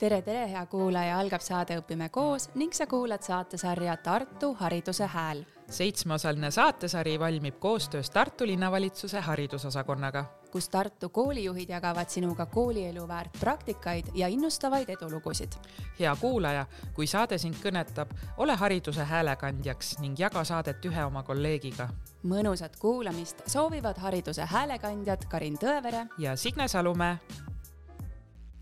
tere, tere, hea kuulaja, algab saade Õpime koos ning sa kuulad saatesarja Tartu Hariduse Hääl. seitsmeosaline saatesari valmib koostöös Tartu linnavalitsuse haridusosakonnaga, kus Tartu koolijuhid jagavad sinuga koolielu väärt praktikaid ja innustavaid edulugusid. hea kuulaja, kui saade sind kõnetab, ole hariduse häälekandjaks ning jaga saadet ühe oma kolleegiga. mõnusat kuulamist soovivad hariduse häälekandjad Karin Tõevere ja Signe Salumäe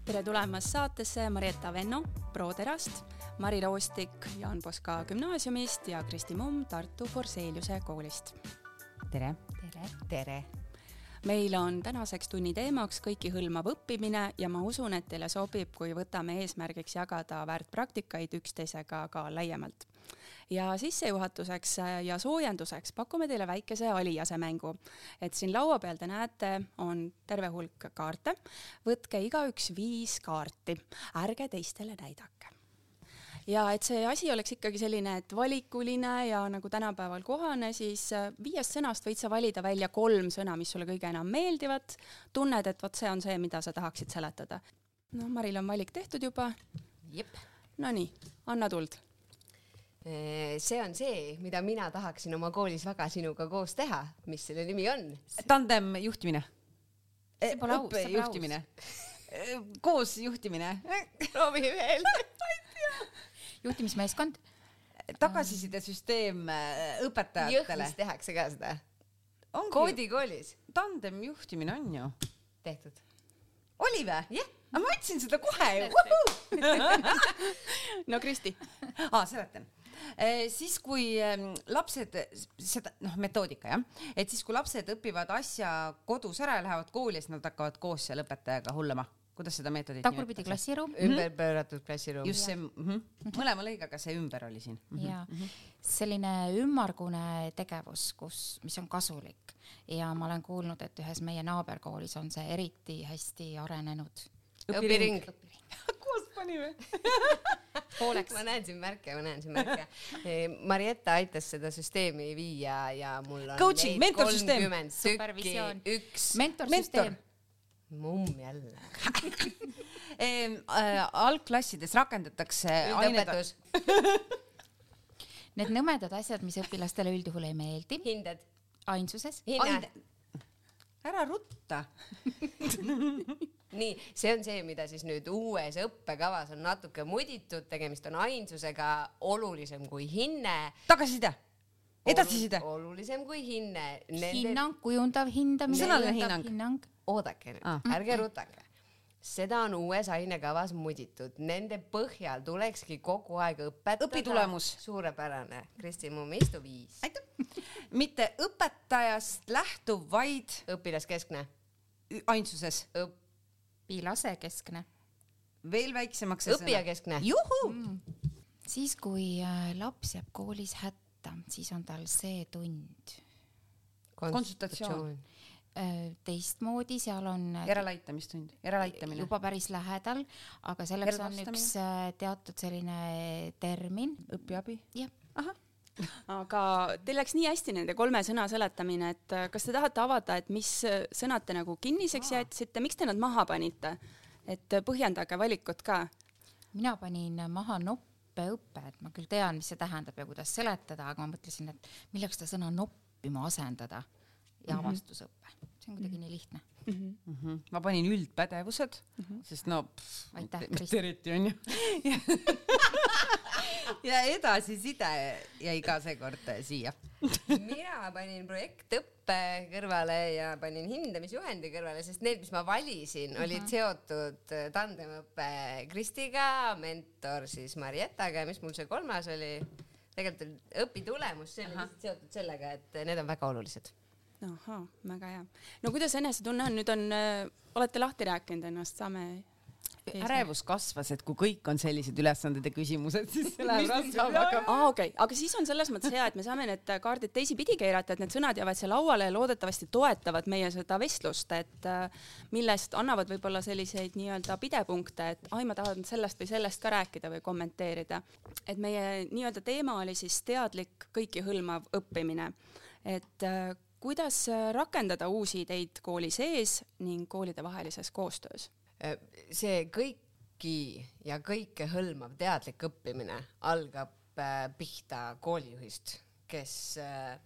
tere tulemast saatesse Marietta Venno Proderast, Mari Roostik Jaan Poska gümnaasiumist ja Kristi Mumm Tartu Forseliuse koolist. tere. tere. tere meil on tänaseks tunni teemaks kõikihõlmav õppimine ja ma usun, et teile sobib, kui võtame eesmärgiks jagada väärtpraktikaid üksteisega ka laiemalt ja sissejuhatuseks ja soojenduseks pakume teile väikese alijase mängu. et siin laua peal te näete, on terve hulk kaarte. võtke igaüks viis kaarti, ärge teistele näidake ja et see asi oleks ikkagi selline, et valikuline ja nagu tänapäeval kohane, siis viiest sõnast võid sa valida välja kolm sõna, mis sulle kõige enam meeldivad. tunned, et vot see on see, mida sa tahaksid seletada. noh, Maril on valik tehtud juba. Nonii, anna tuld see on see, mida mina tahaksin oma koolis väga sinuga koos teha, mis selle nimi on? tandemjuhtimine. see pole aus, see pole juhtimine. koos juhtimine. proovi veel juhtimismeeskond. tagasisidesüsteem õpetajatele. Jõhvis tehakse ka seda. koodikoolis. tandemjuhtimine on ju. tehtud. oli või? jah yeah aga ma ütlesin seda kohe ju. no Kristi. aa, seletan siis kui lapsed, seda noh, metoodika jah, et siis kui lapsed õpivad asja kodus ära ja lähevad kooli, siis nad hakkavad koos seal õpetajaga hullama. kuidas seda meetodit tagurpidi klassiruum. ümber pööratud klassiruum. just see mm, -hmm. mõlema lõigega see ümber oli siin mm. -hmm. ja selline ümmargune tegevus, kus, mis on kasulik ja ma olen kuulnud, et ühes meie naaberkoolis on see eriti hästi arenenud õpiring, õpiring. Panime pooleks. ma näen siin märke, ma näen siin märke. Marietta aitas seda süsteemi viia ja mul on Coaching, mentorsüsteem. supervisioon. üks. mentorsüsteem Mentor. mumm jälle äh, algklassides rakendatakse üldõpetus Need nõmedad asjad, mis õpilastele üldjuhul ei meeldi. hinded. ainsuses. hinnad. ära rutta nii, see on see, mida siis nüüd uues õppekavas on natuke muditud, tegemist on ainsusega olulisem kui hinne. tagasiside, edasiside. olulisem kui hinne Nende.... hinnang, kujundav hindamine. sõnaline hinnang, hinnang.. oodake nüüd ah., ärge rutake seda on uues ainekavas muditud, nende põhjal tulekski kogu aeg õpetada. õpitulemus. suurepärane, Kristi Mumm, istu viis. aitäh. mitte õpetajast lähtuv, vaid õpilaskeskne. ainsuses Õp õpilasekeskne. veel väiksemaks. õppijakeskne. juhu mm.. siis, kui äh, laps jääb koolis hätta, siis on tal see tund. konsultatsioon äh, teistmoodi, seal on järeleaitamistund, järeleaitamine. juba päris lähedal, aga selleks on üks äh, teatud selline termin. õpiabi. jah. ahah aga teil läks nii hästi nende kolme sõna seletamine, et kas te tahate avada, et mis sõnad te nagu kinniseks jätsite, miks te nad maha panite? et põhjendage valikut ka. mina panin maha noppeõppe, et ma küll tean, mis see tähendab ja kuidas seletada, aga ma mõtlesin, et milleks seda sõna noppima asendada ja mm -hmm. See on kuidagi -hmm. nii lihtne mm. -hmm. Mm -hmm. ma panin üldpädevused mm, -hmm. sest no pff, aitäh, mitte eriti onju ja edasiside jäi ka seekord siia mina panin projektõppe kõrvale ja panin hindamisjuhendi kõrvale, sest need, mis ma valisin, olid seotud tandemõppe Kristiga, mentor siis Mariettaga ja mis mul see kolmas oli? tegelikult õpitulemus, see oli lihtsalt seotud sellega, et need on väga olulised ahhaa, väga hea. no kuidas enesetunne on, nüüd on äh,, olete lahti rääkinud ennast, saame ärevus kasvas, et kui kõik on sellised ülesanded ja küsimused, siis see läheb raskemaks. aa, okei okay., aga siis on selles mõttes hea, et me saame need kaardid teisipidi keerata, et need sõnad jäävad siia lauale ja loodetavasti toetavad meie seda vestlust, et äh, millest annavad võib-olla selliseid nii-öelda pidepunkte, et ai, ma tahan sellest või sellest ka rääkida või kommenteerida. et meie nii-öelda teema oli siis teadlik kõikihõlmav õppimine, et äh, kuidas rakendada uusi ideid kooli sees ning koolide vahelises koostöös? See kõik ühtki ja kõikehõlmav teadlik õppimine algab äh, pihta koolijuhist, kes äh,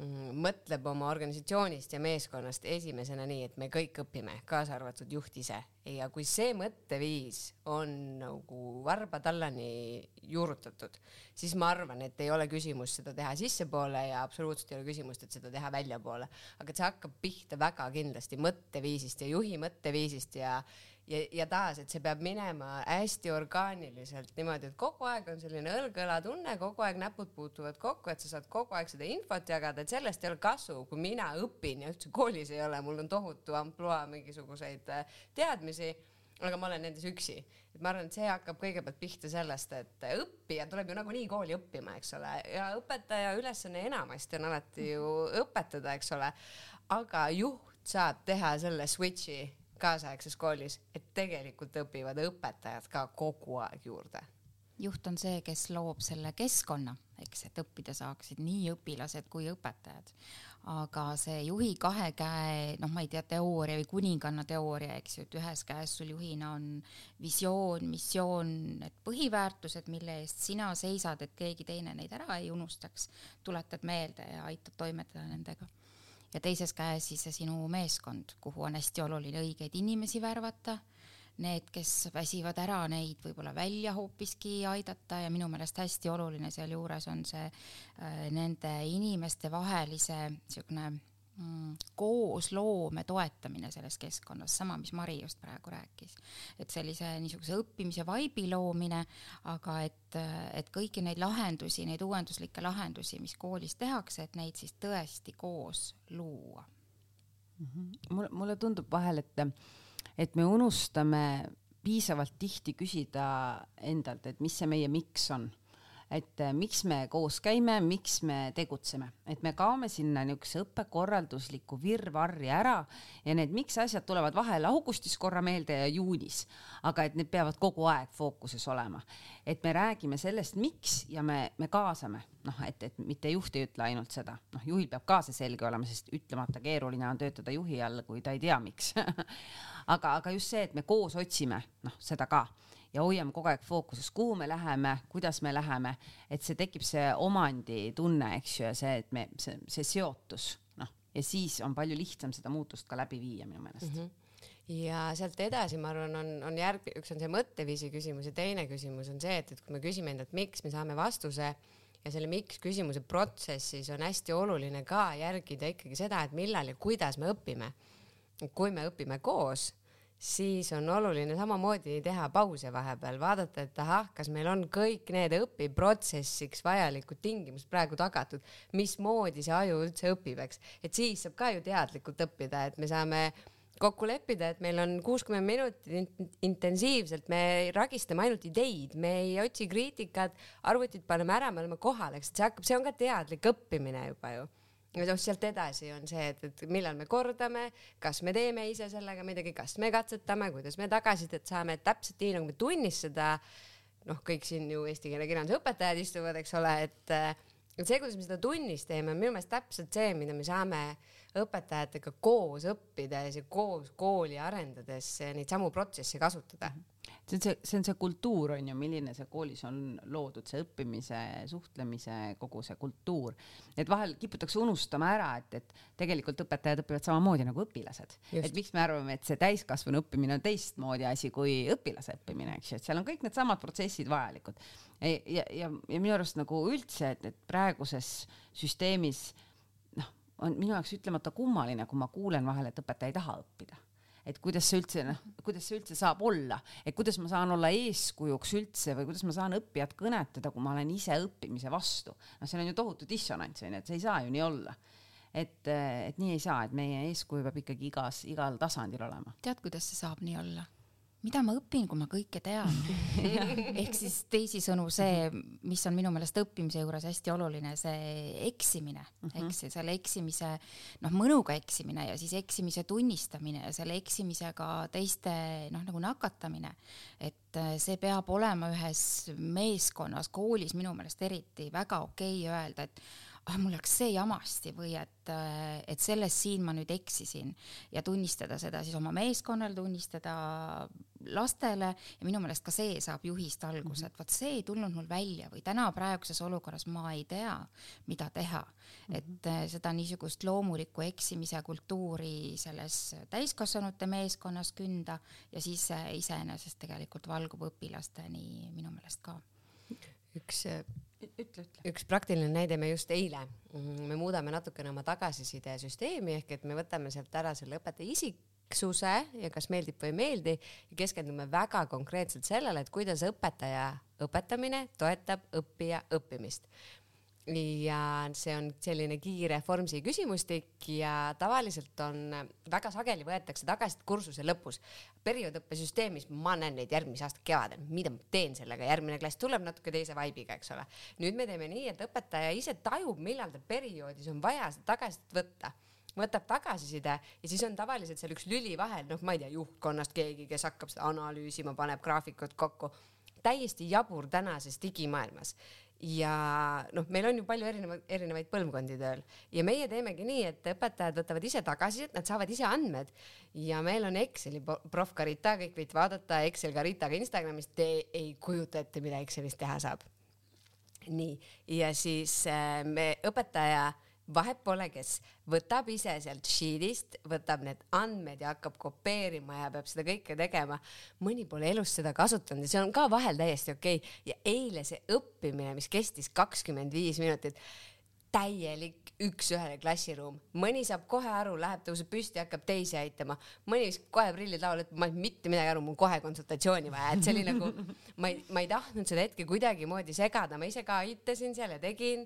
mõtleb oma organisatsioonist ja meeskonnast esimesena nii, et me kõik õpime, kaasa arvatud juht ise. ja kui see mõtteviis on nagu varba tallani juurutatud, siis ma arvan, et ei ole küsimust seda teha sissepoole ja absoluutselt ei ole küsimust, et seda teha väljapoole. aga see hakkab pihta väga kindlasti mõtteviisist ja juhi mõtteviisist ja ja, ja taas, et see peab minema hästi orgaaniliselt niimoodi, et kogu aeg on selline õlg-õla tunne, kogu aeg näpud puutuvad kokku, et sa saad kogu aeg seda infot jagada, et sellest ei ole kasu, kui mina õpin ja üldse koolis ei ole, mul on tohutu ampluaa mingisuguseid äh, teadmisi aga ma olen nendes üksi. et ma arvan, et see hakkab kõigepealt pihta sellest, et õppija tuleb ju nagunii kooli õppima, eks ole, ja õpetaja ülesanne enamasti on alati ju õpetada, eks ole. aga juht saab teha selle switch'i kaasaegses koolis, et tegelikult õpivad õpetajad ka kogu aeg juurde. juht on see, kes loob selle keskkonna, eks, et õppida saaksid nii õpilased kui õpetajad. aga see juhi kahe käe, noh, ma ei tea, teooria või kuninganna teooria, eks ju, et ühes käes sul juhina on visioon, missioon, need põhiväärtused, mille eest sina seisad, et keegi teine neid ära ei unustaks, tuletad meelde ja aitad toimetada nendega ja teises käes siis see sinu meeskond, kuhu on hästi oluline õigeid inimesi värvata, need, kes väsivad ära, neid võib-olla välja hoopiski aidata ja minu meelest hästi oluline sealjuures on see äh, nende inimeste vahelise niisugune koosloome toetamine selles keskkonnas, sama, mis Mari just praegu rääkis. et sellise niisuguse õppimise vaibi loomine, aga et, et kõiki neid lahendusi, neid uuenduslikke lahendusi, mis koolis tehakse, et neid siis tõesti koos luua mm. -hmm. mulle, mulle tundub vahel, et, et me unustame piisavalt tihti küsida endalt, et mis see meie miks on et äh, miks me koos käime, miks me tegutseme, et me kaome sinna niisuguse õppekorraldusliku virvarri ära ja need miks asjad tulevad vahel augustis korra meelde ja juunis, aga et need peavad kogu aeg fookuses olema. et me räägime sellest, miks ja me, me kaasame, noh, et, et mitte juht ei ütle ainult seda, noh, juhil peab ka see selge olema, sest ütlemata keeruline on töötada juhi all, kui ta ei tea, miks. Aga, aga just see, et me koos otsime, noh, seda ka ja hoiame kogu aeg fookuses, kuhu me läheme, kuidas me läheme, et see tekib see omanditunne, eks ju, ja see, et me, see, see seotus, noh, ja siis on palju lihtsam seda muutust ka läbi viia minu meelest mm. -hmm ja sealt edasi, ma arvan, on, on järg, üks on see mõtteviisi küsimus ja teine küsimus on see, et, et kui me küsime endalt, miks me saame vastuse ja selle miks küsimuse protsessis on hästi oluline ka järgida ikkagi seda, et millal ja kuidas me õpime. kui me õpime koos siis on oluline samamoodi teha pause vahepeal, vaadata, et ahah, kas meil on kõik need õpiprotsessiks vajalikud tingimused praegu tagatud, mismoodi see aju üldse õpib, eks, et siis saab ka ju teadlikult õppida, et me saame kokku leppida, et meil on kuuskümmend minutit intensiivselt, me ragistame ainult ideid, me ei otsi kriitikat, arvutid paneme ära, me oleme kohal, eks, et see hakkab, see on ka teadlik õppimine juba ju noh, sealt edasi on see, et, et millal me kordame, kas me teeme ise sellega midagi, kas me katsetame, kuidas me tagasisidet saame, et täpselt nii nagu me tunnis seda, noh, kõik siin ju eesti keele kirjanduse õpetajad istuvad, eks ole, et, et see, kuidas me seda tunnis teeme, on minu meelest täpselt see, mida me saame õpetajatega koos õppides ja koos kooli arendades neid samu protsesse kasutada mm. -hmm see on see, see on see kultuur on ju, milline see koolis on loodud, see õppimise, suhtlemise, kogu see kultuur. et vahel kiputakse unustama ära, et, et tegelikult õpetajad õpivad samamoodi nagu õpilased. et miks me arvame, et see täiskasvanu õppimine on teistmoodi asi kui õpilase õppimine, eks ju, et seal on kõik needsamad protsessid vajalikud. ja, ja, ja, ja minu arust nagu üldse, et, et praeguses süsteemis noh, on minu jaoks ütlemata kummaline, kui ma kuulen vahel, et õpetaja ei taha õppida et kuidas see üldse noh, kuidas see üldse saab olla, et kuidas ma saan olla eeskujuks üldse või kuidas ma saan õppijat kõnetada, kui ma olen ise õppimise vastu. noh, seal on ju tohutu dissonants onju, et see ei saa ju nii olla. et, et nii ei saa, et meie eeskuju peab ikkagi igas, igal tasandil olema. tead, kuidas see saab nii olla? Mida ma õpin, kui ma kõike tean ehk siis teisisõnu see, mis on minu meelest õppimise juures hästi oluline, see eksimine mm, -hmm. eks selle eksimise, noh, mõnuga eksimine ja siis eksimise tunnistamine ja selle eksimisega teiste noh, nagu nakatamine. et äh, see peab olema ühes meeskonnas, koolis minu meelest eriti väga okei okay öelda, et ah mul läks see jamasti või et, et selles siin ma nüüd eksisin. Ja tunnistada seda siis oma meeskonnale, tunnistada lastele. Ja minu meelest ka see saab juhist alguse, et vot see ei tulnud mul välja või täna praeguses olukorras ma ei tea, mida teha. et eh, seda niisugust loomulikku eksimise kultuuri selles täiskasvanute meeskonnas künda ja siis see iseenesest tegelikult valgub õpilasteni minu meelest ka. üks ütle, ütle. üks praktiline näide, me just eile, mm, me muudame natukene oma tagasisidesüsteemi ehk et me võtame sealt ära selle õpetaja isiksuse ja kas meeldib või ei meeldi ja keskendume väga konkreetselt sellele, et kuidas õpetaja õpetamine toetab õppija õppimist ja see on selline kiire Formsi küsimustik ja tavaliselt on, väga sageli võetakse tagasisidet kursuse lõpus. perioodõppesüsteemis ma näen neid järgmise aasta kevadel, mida ma teen sellega, järgmine klass tuleb natuke teise vibe'iga, eks ole. nüüd me teeme nii, et õpetaja ise tajub, millal ta perioodis on vaja seda tagasisidet võtta võtab tagasiside ja siis on tavaliselt seal üks lüli vahel, noh, ma ei tea, juhtkonnast keegi, kes hakkab seda analüüsima, paneb graafikud kokku. täiesti jabur tänases digimaailmas ja noh, meil on ju palju erinevaid, erinevaid põlvkondi tööl ja meie teemegi nii, et õpetajad võtavad ise tagasisidet, nad saavad ise andmed ja meil on Exceli proff Carita, kõik võite vaadata Excel Caritaga Instagramis, te ei kujuta ette, mida Excelis teha saab. nii, ja siis äh, me õpetaja vahet pole, kes võtab ise sealt sheet'ist, võtab need andmed ja hakkab kopeerima ja peab seda kõike tegema. mõni pole elus seda kasutanud ja see on ka vahel täiesti okei okay. ja eile see õppimine, mis kestis kakskümmend viis minutit täielik üks-ühele klassiruum, mõni saab kohe aru, läheb, tõuseb püsti, hakkab teisi aitama, mõni viskab kohe prillid lauale, et ma ei mitte midagi aru, mul kohe konsultatsiooni vaja, et see oli nagu, ma ei, ma ei tahtnud seda hetke kuidagimoodi segada, ma ise ka aitasin seal ja tegin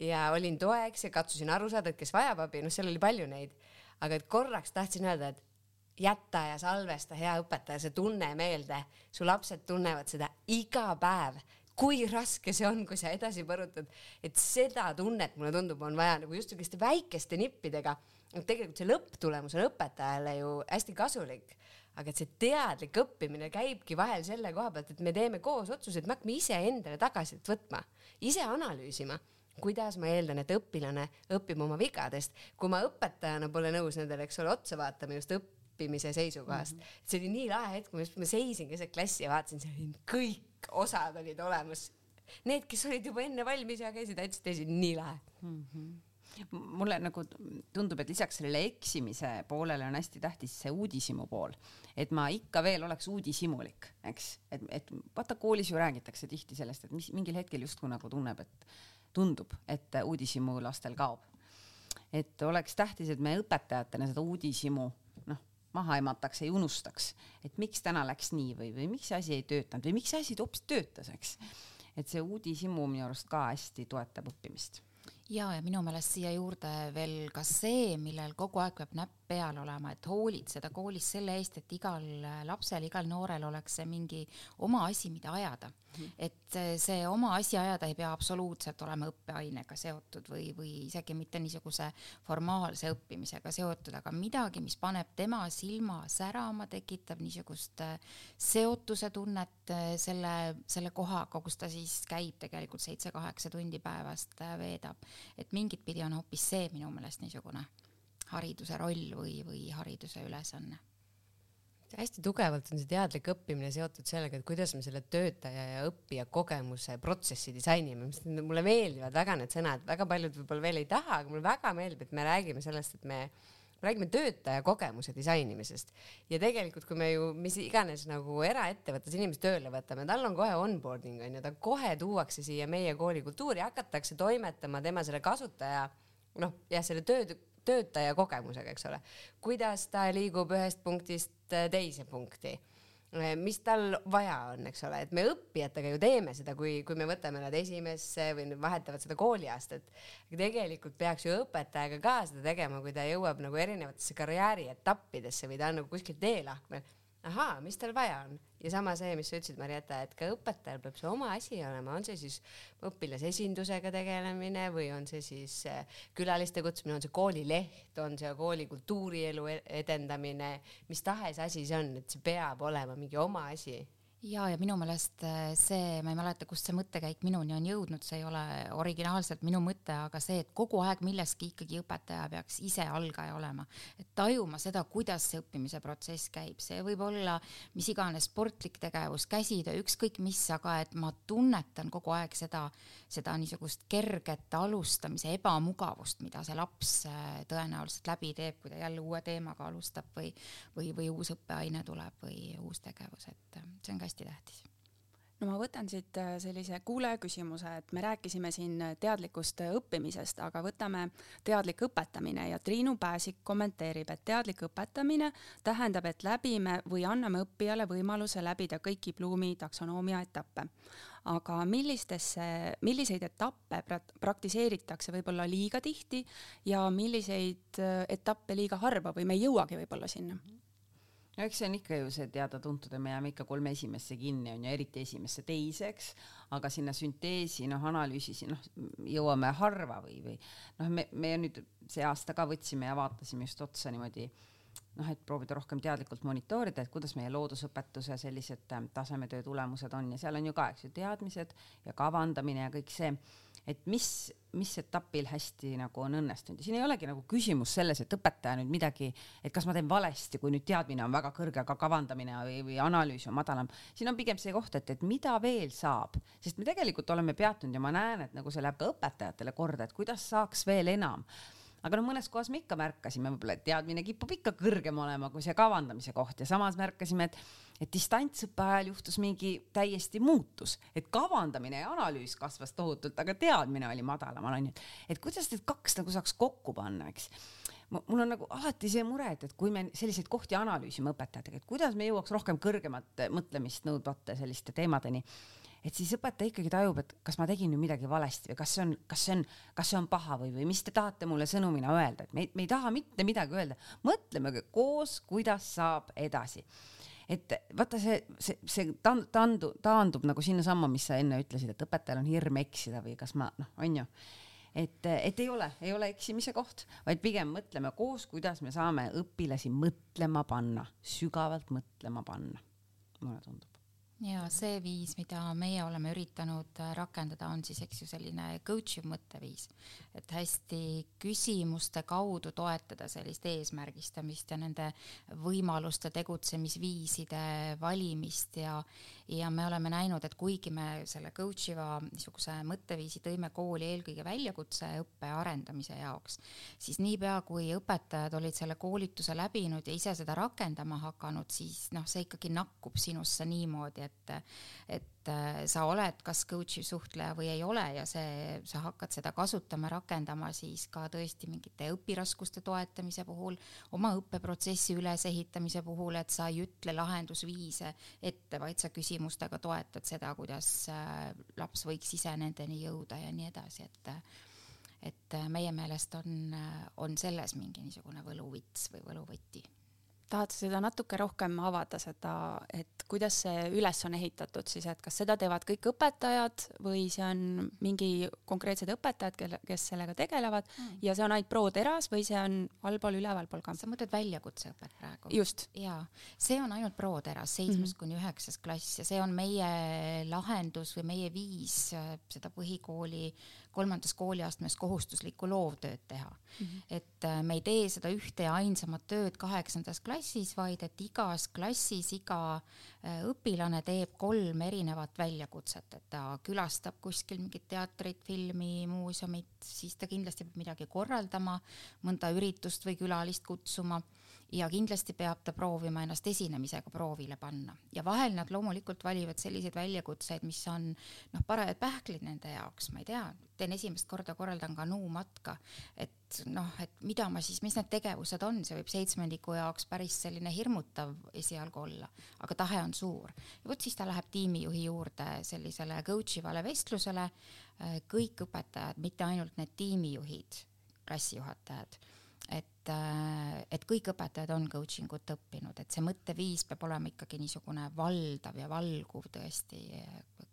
ja olin toeks ja katsusin aru saada, et kes vajab abi, noh, seal oli palju neid, aga et korraks tahtsin öelda, et jäta ja salvesta, hea õpetaja, see tunne meelde, su lapsed tunnevad seda iga päev kui raske see on, kui sa edasi põrutad, et seda tunnet mulle tundub, on vaja nagu just selliste väikeste nippidega. tegelikult see lõpptulemus on õpetajale ju hästi kasulik, aga et see teadlik õppimine käibki vahel selle koha pealt, et me teeme koos otsuseid, me hakkame iseendale tagasisidet võtma, ise analüüsima kuidas ma eeldan, et õpilane õpib oma vigadest, kui ma õpetajana pole nõus nendele, eks ole, otsa vaatama just õppimise seisukohast mm. -hmm. see oli nii lahe hetk, ma seisin keset klassi ja vaatasin, see oli kõik osad olid olemas. Need, kes olid juba enne valmis ja käisid, aitasid, nii lahe mm. -hmm mulle nagu tundub, et lisaks sellele eksimise poolele on hästi tähtis see uudishimu pool, et ma ikka veel oleks uudishimulik, eks, et, et vaata koolis ju räägitakse tihti sellest, et mis mingil hetkel justkui nagu tunneb, et tundub, et uudishimu lastel kaob. et oleks tähtis, et me õpetajatena seda uudishimu maha emataks, ei unustaks, et miks täna läks nii või, või miks see asi ei töötanud või miks see asi hoopis töötas, eks. et see uudishimu minu arust ka hästi toetab õppimist ja, ja minu meelest siia juurde veel ka see, millel kogu aeg peab näpp peal olema, et hoolitseda koolis selle eest, et igal lapsel, igal noorel oleks see mingi oma asi, mida ajada. -hmm. et see oma asi ajada ei pea absoluutselt olema õppeainega seotud või, või isegi mitte niisuguse formaalse õppimisega seotud, aga midagi, mis paneb tema silma särama, tekitab niisugust äh, seotuse tunnet äh, selle, selle kohaga, kus ta siis käib tegelikult seitse-kaheksa tundi päevast äh, veedab. et mingit pidi on hoopis see minu meelest niisugune hariduse roll või, või hariduse ülesanne. Hästi tugevalt on see teadlik õppimine seotud sellega, et kuidas me selle töötaja ja õppija kogemuse protsessi disainime, mis mulle meeldivad väga need sõnad, väga paljud võib-olla veel ei taha, aga mulle väga meeldib, et me räägime sellest, et me räägime töötaja kogemuse disainimisest. Ja tegelikult, kui me ju mis iganes nagu eraettevõttes inimest tööle võtame, tal on kohe onboarding on ju, ta kohe tuuakse siia meie koolikultuuri, hakatakse toimetama tema selle kasutaja noh, jah, selle töö töötaja kogemusega, eks ole, kuidas ta liigub ühest punktist äh, teise punkti? Äh, mis tal vaja on, eks ole, et me õppijatega ju teeme seda, kui, kui me võtame nad esimesse või vahetavad seda kooliaastat. tegelikult peaks ju õpetajaga ka seda tegema, kui ta jõuab nagu erinevatesse karjäärietappidesse või ta on nagu kuskil teelahkmel ahaa, mis tal vaja on ja sama see, mis sa ütlesid, Marietta, et ka õpetajal peab see oma asi olema, on see siis õpilasesindusega tegelemine või on see siis äh, külaliste kutsumine, on see koolileht, on see kooli kultuurielu e-, edendamine, mis tahes asi see on, et see peab olema mingi oma asi ja, ja minu meelest äh, see, ma ei mäleta, kust see mõttekäik minuni on jõudnud, see ei ole originaalselt minu mõte, aga see, et kogu aeg milleski ikkagi õpetaja peaks ise algaja olema, et tajuma seda, kuidas see õppimise protsess käib, see võib olla mis iganes sportlik tegevus, käsitöö, ükskõik mis, aga et ma tunnetan kogu aeg seda, seda niisugust kerget alustamise ebamugavust, mida see laps äh, tõenäoliselt läbi teeb, kui ta jälle uue teemaga alustab või, või, või uus õppeaine tuleb või uus tegevus, et äh, see on ka hästi tähtis no ma võtan siit äh, sellise kuulaja küsimuse, et me rääkisime siin teadlikust õppimisest, aga võtame teadlik õpetamine ja Triinu Pääsik kommenteerib, et teadlik õpetamine tähendab, et läbime või anname õppijale võimaluse läbida kõiki Bloomi taksonoomia etappe. Aga millistesse, milliseid etappe praktiseeritakse võib-olla liiga tihti ja milliseid äh, etappe liiga harva või me ei jõuagi võib-olla sinna? no eks see on ikka ju see teada-tuntud ja me jääme ikka kolme esimesse kinni onju, eriti esimesse teiseks, aga sinna sünteesi noh, analüüsi noh, jõuame harva või, või noh, me, me nüüd see aasta ka võtsime ja vaatasime just otsa niimoodi noh, et proovida rohkem teadlikult monitoorida, et kuidas meie loodusõpetuse sellised tasemetöö tulemused on. Ja seal on ju ka, eks ju, teadmised ja kavandamine ja kõik see. Et mis, mis etapil hästi nagu on õnnestunud? Ja siin ei olegi nagu küsimus selles, et õpetaja nüüd midagi, et kas ma teen valesti, kui nüüd teadmine on väga kõrge, aga kavandamine või, või analüüs on madalam. siin on pigem see koht, et, et mida veel saab, sest me tegelikult oleme peatunud ja ma näen, et nagu see läheb ka õpetajatele korda, et kuidas saaks veel enam aga no mõnes kohas me ikka märkasime võib-olla, teadmine kipub ikka kõrgem olema kui see kavandamise koht. Ja samas märkasime, et, et distantsõppe ajal juhtus mingi täiesti muutus, et kavandamine ja analüüs kasvas tohutult, aga teadmine oli madalamal onju. et kuidas need kaks nagu saaks kokku panna, eks? Mul on nagu alati see mure, et, et kui me selliseid kohti analüüsime õpetajatega, et kuidas me jõuaks rohkem kõrgemat mõtlemist nõudvate selliste teemadeni et siis õpetaja ikkagi tajub, et kas ma tegin nüüd midagi valesti või kas see on, kas see on, kas see on paha või, või mis te tahate mulle sõnumina öelda, et me, me ei taha mitte midagi öelda, mõtleme koos, kuidas saab edasi. Et vaata see, see, see taandu, taandub nagu sinnasamma, mis sa enne ütlesid, et õpetajal on hirm eksida või kas ma noh, on ju. Et, et ei ole, ei ole eksimise koht, vaid pigem mõtleme koos, kuidas me saame õpilasi mõtlema panna, sügavalt mõtlema panna, mulle tundub ja see viis, mida meie oleme üritanud äh, rakendada, on siis, eks ju, selline coach iv mõtteviis, et hästi küsimuste kaudu toetada sellist eesmärgistamist ja nende võimaluste tegutsemisviiside valimist ja ja me oleme näinud, et kuigi me selle coach iva niisuguse mõtteviisi tõime kooli eelkõige väljakutseõppe arendamise jaoks, siis niipea kui õpetajad olid selle koolituse läbinud ja ise seda rakendama hakanud, siis noh, see ikkagi nakkub sinusse niimoodi, et et, sa oled kas coach'i suhtleja või ei ole ja see, sa hakkad seda kasutama, rakendama siis ka tõesti mingite õpiraskuste toetamise puhul, oma õppeprotsessi ülesehitamise puhul, et sa ei ütle lahendusviise ette, vaid sa küsimustega toetad seda, kuidas äh, laps võiks ise nendeni jõuda ja nii edasi, et et meie meelest on, on selles mingi niisugune võluvits või võluvõti tahad sa seda natuke rohkem avada, seda, et kuidas see üles on ehitatud siis, et kas seda teevad kõik õpetajad või see on mingi konkreetsed õpetajad, kelle, kes sellega tegelevad mm. ja see on ainult ProTeras või see on allpool, ülevalpool ka? sa mõtled väljakutseõpet praegu? just. jaa, see on ainult ProTeras, seitsmes mm -hmm. kuni üheksas klass ja see on meie lahendus või meie viis äh, seda põhikooli kolmandas kooliastmes kohustuslikku loovtööd teha mm. -hmm. et äh, me ei tee seda ühte ja ainsamat tööd kaheksandas klassis, vaid et igas klassis iga äh, õpilane teeb kolm erinevat väljakutset, et ta külastab kuskil mingit teatrit, filmi, muuseumit, siis ta kindlasti peab midagi korraldama, mõnda üritust või külalist kutsuma ja kindlasti peab ta proovima ennast esinemisega proovile panna. Ja vahel nad loomulikult valivad selliseid väljakutseid, mis on noh, parajad pähklid nende jaoks, ma ei tea, teen esimest korda, korraldan kanuumatka, et noh, et mida ma siis, mis need tegevused on, see võib seitsmendiku jaoks päris selline hirmutav esialgu olla, aga tahe on suur. vot siis ta läheb tiimijuhi juurde sellisele coach ivale vestlusele, kõik õpetajad, mitte ainult need tiimijuhid, klassijuhatajad äh, et kõik õpetajad on coaching ut õppinud, et see mõtteviis peab olema ikkagi niisugune valdav ja valguv tõesti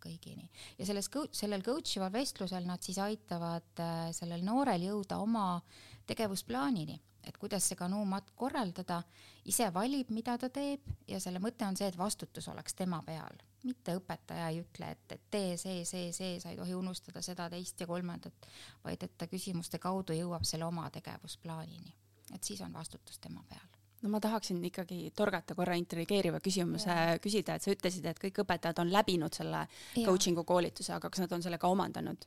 kõigini. ja selles, sellel coach ival vestlusel nad siis aitavad äh, sellel noorel jõuda oma tegevusplaanini, et kuidas see kanuumatk korraldada, ise valib, mida ta teeb ja selle mõte on see, et vastutus oleks tema peal mitte õpetaja ei ütle, et, et tee see, see, see, sa ei tohi unustada seda, teist ja kolmandat, vaid et ta küsimuste kaudu jõuab selle oma tegevusplaanini. Et siis on vastutus tema peal no ma tahaksin ikkagi torgata korra intrigeeriva küsimuse ja. küsida, et sa ütlesid, et kõik õpetajad on läbinud selle ja. coaching'u koolituse, aga kas nad on selle ka omandanud?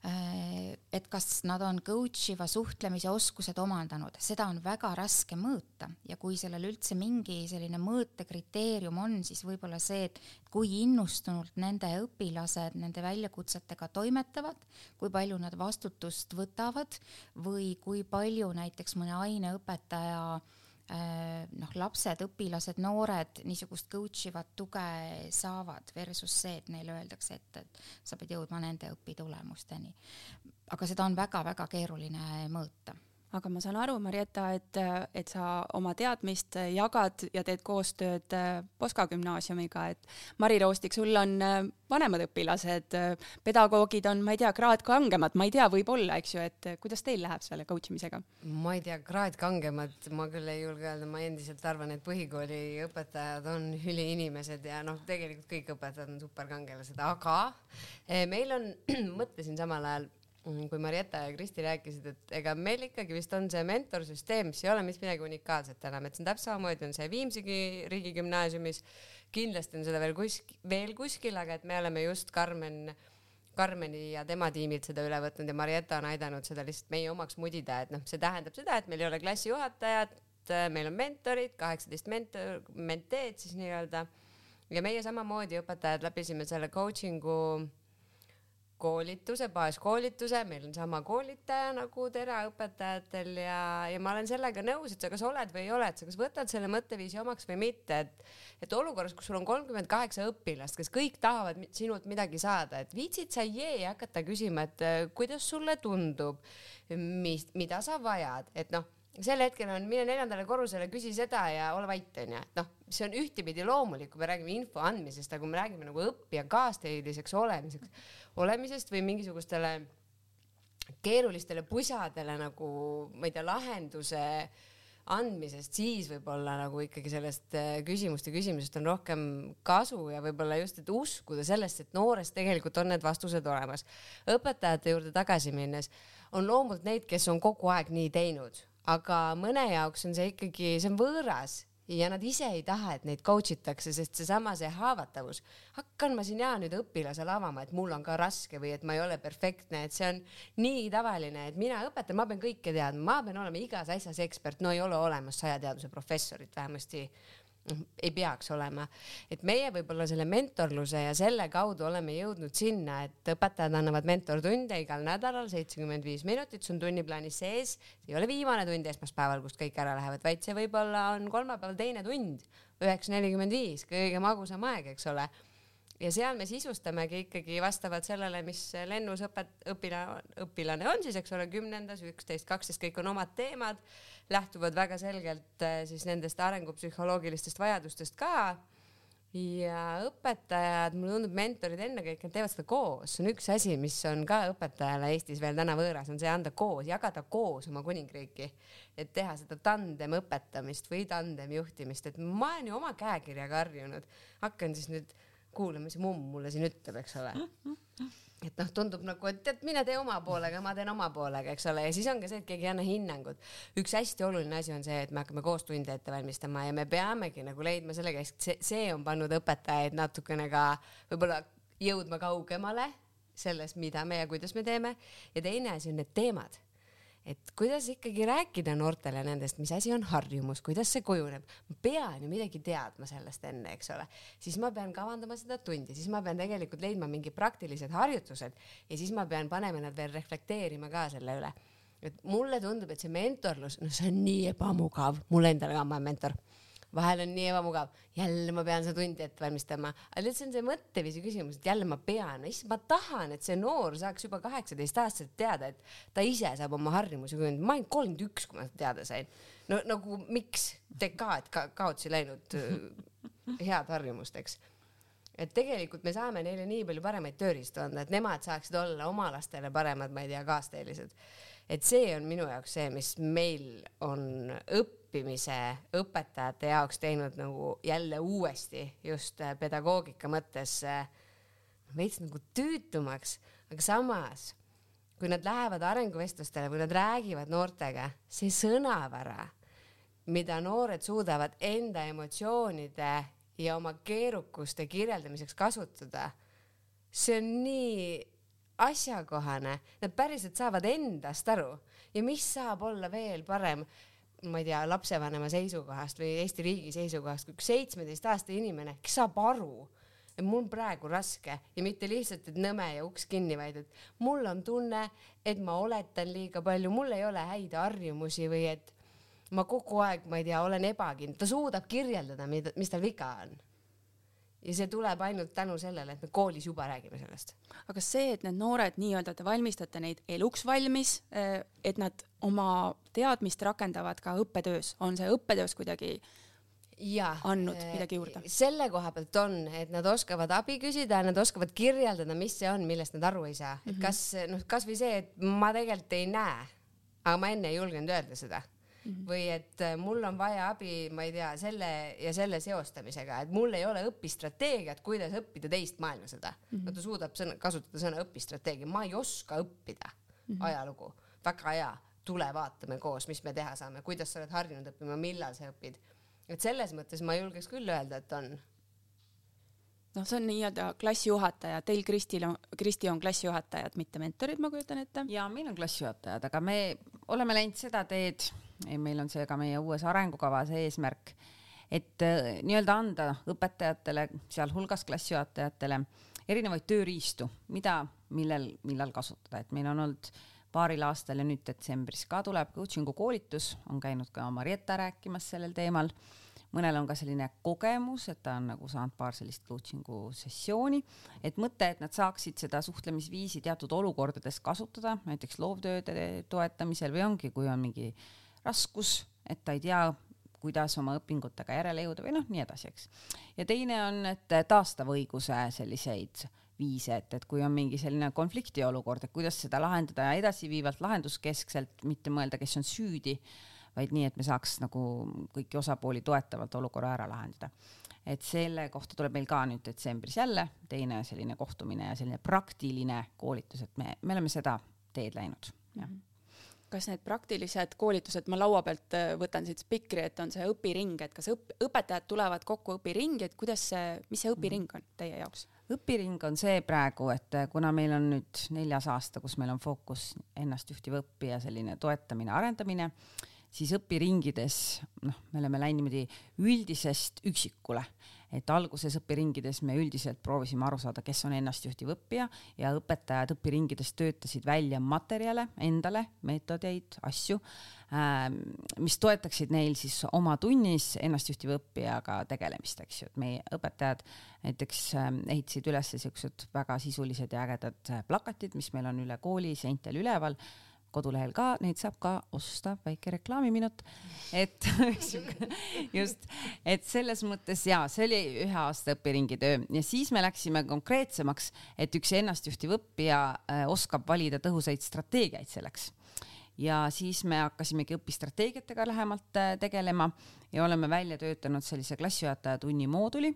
Äh, et kas nad on coach iva suhtlemise oskused omandanud, seda on väga raske mõõta. Ja kui sellel üldse mingi selline mõõtekriteerium on, siis võib-olla see, et kui innustunult nende õpilased nende väljakutsetega toimetavad, kui palju nad vastutust võtavad või kui palju näiteks mõne aineõpetaja äh, noh, lapsed, õpilased, noored niisugust coach ivat tuge saavad versus see, et neile öeldakse ette, et sa pead jõudma nende õpitulemusteni. aga seda on väga-väga keeruline mõõta aga ma saan aru, Marietta, et, et sa oma teadmist jagad ja teed koostööd äh, Poska gümnaasiumiga, et Mari Roostik, sul on äh, vanemad õpilased, äh, pedagoogid on, ma ei tea, kraad kangemad, ma ei tea, võib-olla, eks ju, et kuidas teil läheb selle coach imisega? ma ei tea, kraad kangemad, ma küll ei julge öelda, ma endiselt arvan, et põhikooli õpetajad on üliinimesed ja noh, tegelikult kõik õpetajad on superkangelased, aga meil on, mõtlesin samal ajal kui Marietta ja Kristi rääkisid, et ega meil ikkagi vist on see mentorsüsteem, mis ei ole mitte midagi unikaalset enam, et see on täpselt samamoodi on see Viimsi riigigümnaasiumis, kindlasti on seda veel kuskil, veel kuskil, aga et me oleme just Karmen, Karmeni ja tema tiimilt seda üle võtnud ja Marietta on aidanud seda lihtsalt meie omaks mudida, et noh, see tähendab seda, et meil ei ole klassijuhatajat, meil on mentorid, kaheksateist mentor, menteed siis nii-öelda. Ja meie samamoodi õpetajad läbisime selle coaching'u koolituse, baaskoolituse, meil on sama koolitaja nagu teraõpetajatel ja, ja ma olen sellega nõus, et sa kas oled või ei ole, et sa kas võtad selle mõtteviisi omaks või mitte, et et olukorras, kus sul on kolmkümmend kaheksa õpilast, kes kõik tahavad sinult midagi saada, et viitsid sa jee hakata küsima, et äh, kuidas sulle tundub, mis, mida sa vajad, et noh sel hetkel on mine neljandale korrusele, küsi seda ja ole vait, onju, noh, see on ühtepidi loomulik, kui me räägime info andmisest, aga kui me räägime nagu õppija kaasteeliseks olemiseks, olemisest või mingisugustele keerulistele pusadele nagu, ma ei tea, lahenduse andmisest, siis võib-olla nagu ikkagi sellest äh, küsimuste küsimusest on rohkem kasu ja võib-olla just, et uskuda sellesse, et noores tegelikult on need vastused olemas. õpetajate juurde tagasi minnes on loomult neid, kes on kogu aeg nii teinud aga mõne jaoks on see ikkagi, see on võõras ja nad ise ei taha, et neid coach itakse, sest seesama, see haavatavus, hakkan ma siin ja nüüd õpilasele avama, et mul on ka raske või et ma ei ole perfektne, et see on nii tavaline, et mina õpetan, ma pean kõike teadma, ma pean olema igas asjas ekspert, no ei ole olemas sajateaduse professorit, vähemasti ei peaks olema, et meie võib-olla selle mentorluse ja selle kaudu oleme jõudnud sinna, et õpetajad annavad mentortunde igal nädalal seitsekümmend viis minutit, see on tunniplaanis sees, ei ole viimane tund esmaspäeval, kust kõik ära lähevad, vaid see võib-olla on kolmapäeval teine tund, üheksa nelikümmend viis, kõige magusam aeg, eks ole ja seal me sisustamegi ikkagi vastavalt sellele, mis lennus õpet-, õpilane, õpilane on siis, eks ole, kümnendas, üksteist, kaksteist, kõik on omad teemad lähtuvad väga selgelt äh, siis nendest arengupsühholoogilistest vajadustest ka. ja õpetajad, mulle tundub, mentorid ennekõike, nad teevad seda koos, see on üks asi, mis on ka õpetajale Eestis veel täna võõras, on see anda koos, jagada koos oma kuningriiki, et teha seda tandem õpetamist või tandem juhtimist, et ma olen ju oma käekirjaga harjunud, hakkan siis nüüd kuulama, mis mumm mulle siin ütleb, eks ole et noh, tundub nagu, et tead, mine tee oma poolega, ma teen oma poolega, eks ole, ja siis ongi see, et keegi ei anna hinnangut. üks hästi oluline asi on see, et me hakkame koos tunde ette valmistama ja me peamegi nagu leidma selle käest, see, see on pannud õpetajaid natukene ka võib-olla jõudma kaugemale selles, mida me ja kuidas me teeme. ja teine asi on need teemad et kuidas ikkagi rääkida noortele nendest, mis asi on harjumus, kuidas see kujuneb, ma pean ju midagi teadma sellest enne, eks ole, siis ma pean kavandama seda tundi, siis ma pean tegelikult leidma mingi praktilised harjutused ja siis ma pean panema nad veel reflekteerima ka selle üle. et mulle tundub, et see mentorlus, noh, see on nii ebamugav, mul endal ka, ma olen mentor vahel on nii ebamugav, jälle ma pean seda tundi ette valmistama, aga lihtsalt see on see mõtteviisi küsimus, et jälle ma pean, issand, ma tahan, et see noor saaks juba kaheksateistaastaselt teada, et ta ise saab oma harjumusi kujundada, ma olin kolmkümmend üks, kui ma teada sain. no nagu miks dekaad ka kaotsi läinud äh, head harjumust, eks et tegelikult me saame neile nii palju paremaid tööriistu anda, et nemad saaksid olla oma lastele paremad, ma ei tea, kaasteelised et see on minu jaoks see, mis meil on õppimise õpetajate jaoks teinud nagu jälle uuesti just äh, pedagoogika mõttes äh, veits nagu tüütumaks, aga samas kui nad lähevad arenguvestlustele või nad räägivad noortega, see sõnavara, mida noored suudavad enda emotsioonide ja oma keerukuste kirjeldamiseks kasutada, see on nii asjakohane, nad päriselt saavad endast aru. Ja mis saab olla veel parem, ma ei tea, lapsevanema seisukohast või Eesti riigi seisukohast, kui üks seitsmeteistaastane inimene, kes saab aru, et mul praegu raske ja mitte lihtsalt, et nõme ja uks kinni, vaid et mul on tunne, et ma oletan liiga palju, mul ei ole häid harjumusi või et ma kogu aeg, ma ei tea, olen ebakindel, ta suudab kirjeldada, mida, mis tal viga on ja see tuleb ainult tänu sellele, et me koolis juba räägime sellest. aga see, et need noored nii-öelda, te valmistate neid eluks valmis, eh, et nad oma teadmist rakendavad ka õppetöös, on see õppetöös kuidagi ja, andnud midagi juurde? selle koha pealt on, et nad oskavad abi küsida, nad oskavad kirjeldada, mis see on, millest nad aru ei saa mm, -hmm. kas noh, kasvõi see, et ma tegelikult ei näe, aga ma enne ei julgenud öelda seda Mm -hmm. või et äh, mul on vaja abi, ma ei tea, selle ja selle seostamisega, et mul ei ole õpistrateegiat, kuidas õppida teist maailmasõda mm. -hmm. no ta suudab sõna, kasutada sõna õpistrateegia, ma ei oska õppida mm -hmm. ajalugu, väga hea, tule vaatame koos, mis me teha saame, kuidas sa oled harjunud õppima, millal sa õpid. et selles mõttes ma julgeks küll öelda, et on noh, see on nii-öelda klassijuhataja, teil Kristil on, Kristi on klassijuhatajad, mitte mentorid, ma kujutan ette. ja meil on klassijuhatajad, aga me oleme läinud seda teed meil on see ka meie uues arengukavas eesmärk, et äh, nii-öelda anda õpetajatele, sealhulgas klassijuhatajatele, erinevaid tööriistu, mida, millel, millal kasutada, et meil on olnud paaril aastal ja nüüd detsembris ka tuleb coaching'u koolitus, on käinud ka Marietta rääkimas sellel teemal. mõnel on ka selline kogemus, et ta on nagu saanud paar sellist coaching'u sessiooni, et mõte, et nad saaksid seda suhtlemisviisi teatud olukordades kasutada, näiteks loovtööde toetamisel või ongi, kui on mingi äh, raskus, et ta ei tea, kuidas oma õpingutega järele jõuda või noh, nii edasi, eks. ja teine on, et taastava õiguse selliseid viise, et, et kui on mingi selline konfliktiolukord, et kuidas seda lahendada edasiviivalt lahenduskeskselt, mitte mõelda, kes on süüdi, vaid nii, et me saaks nagu kõiki osapooli toetavalt olukorra ära lahendada. et selle kohta tuleb meil ka nüüd detsembris jälle teine selline kohtumine ja selline praktiline koolitus, et me, me oleme seda teed läinud, jah mm -hmm kas need praktilised koolitused, ma laua pealt äh, võtan siit spikri, et on see õpiring, et kas õp-, õpetajad tulevad kokku õpiringi, et kuidas see, mis see õpiring on teie jaoks? õpiring on see praegu, et äh, kuna meil on nüüd neljas aasta, kus meil on fookus ennastjuhtiva õppija selline toetamine, arendamine, siis õpiringides, noh, me oleme läinud niimoodi üldisest üksikule et alguses õpiringides me üldiselt proovisime aru saada, kes on ennastjuhtiv õppija ja õpetajad õpiringides töötasid välja materjale endale, meetodeid, asju, ähm, mis toetaksid neil siis oma tunnis ennastjuhtiva õppijaga tegelemist, eks ju, et meie õpetajad näiteks ähm, ehitasid üles siuksed väga sisulised ja ägedad plakatid, mis meil on üle kooli seintel üleval kodulehel ka, neid saab ka osta, väike reklaamiminut, et just, et selles mõttes ja see oli ühe aasta õpiringi töö ja siis me läksime konkreetsemaks, et üks ennastjuhtiv õppija äh, oskab valida tõhusaid strateegiaid selleks. Ja siis me hakkasimegi õpistrateegiatega lähemalt äh, tegelema ja oleme välja töötanud sellise klassijuhataja tunni mooduli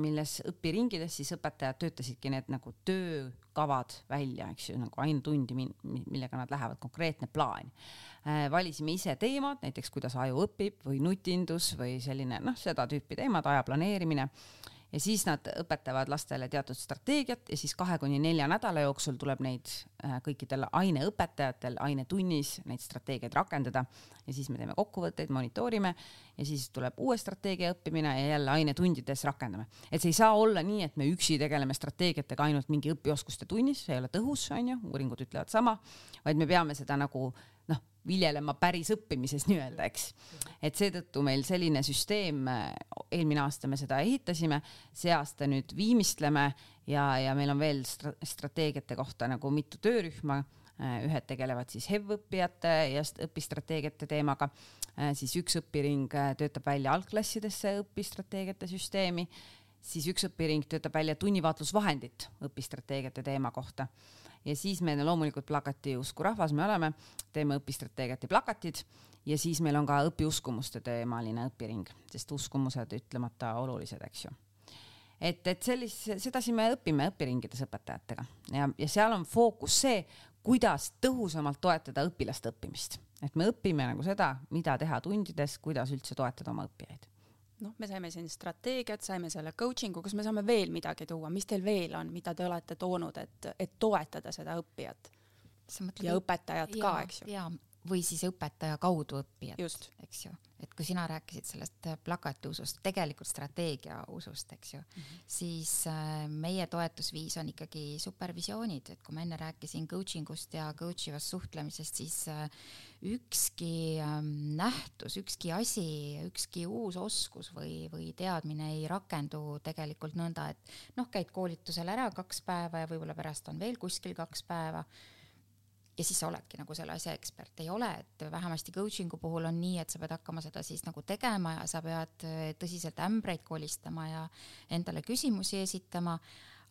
milles õpiringides siis õpetajad töötasidki need nagu töökavad välja, eks ju, nagu ainetundi, millega nad lähevad, konkreetne plaan. Äh, valisime ise teemad, näiteks kuidas aju õpib või nutindus või selline noh, seda tüüpi teemad, aja planeerimine ja siis nad õpetavad lastele teatud strateegiat ja siis kahe kuni nelja nädala jooksul tuleb neid äh, kõikidel aineõpetajatel ainetunnis neid strateegiaid rakendada ja siis me teeme kokkuvõtteid, monitoorime ja siis tuleb uue strateegia õppimine ja jälle ainetundides rakendame. et see ei saa olla nii, et me üksi tegeleme strateegiatega ainult mingi õpioskuste tunnis, see ei ole tõhus, onju, uuringud ütlevad sama, vaid me peame seda nagu viljelema päris õppimises nii-öelda, eks. et seetõttu meil selline süsteem, eelmine aasta me seda ehitasime, see aasta nüüd viimistleme ja, ja meil on veel strateegiate kohta nagu mitu töörühma. Ühed tegelevad siis HEV-õppijate ja õpistrateegiate teemaga, siis üks õpiring töötab välja algklassidesse õpistrateegiate süsteemi, siis üks õpiring töötab välja tunnivaatlusvahendit õpistrateegiate teema kohta ja siis meil loomulikult plakati usku rahvas, me oleme, teeme õpistrateegiate plakatid. Ja siis meil on ka õpiuskumuste teemaline õpiring, sest uskumused ütlemata olulised, eks ju. Et, et sellist, sedasi me õpime õpiringides õpetajatega. Ja, ja seal on fookus see, kuidas tõhusamalt toetada õpilaste õppimist, et me õpime nagu seda, mida teha tundides, kuidas üldse toetada oma õppijaid noh, me saime siin strateegiat, saime selle coaching'u, kas me saame veel midagi tuua, mis teil veel on, mida te olete toonud, et, et toetada seda õppijat? ja õpetajat ja, ka, eks ju. ja, või siis õpetaja kaudu õppijat, eks ju. et kui sina rääkisid sellest äh, plakati usust, tegelikult strateegia usust, eks ju mm, -hmm. siis äh, meie toetusviis on ikkagi supervisioonid, et kui ma enne rääkisin coaching ust ja coach ivast suhtlemisest, siis äh, ükski ähm, nähtus, ükski asi, ükski uus oskus või, või teadmine ei rakendu tegelikult nõnda, et noh, käid koolitusel ära kaks päeva ja võib-olla pärast on veel kuskil kaks päeva ja siis sa oledki nagu selle asja ekspert, ei ole, et vähemasti coaching'u puhul on nii, et sa pead hakkama seda siis nagu tegema ja sa pead äh, tõsiselt ämbreid kolistama ja endale küsimusi esitama.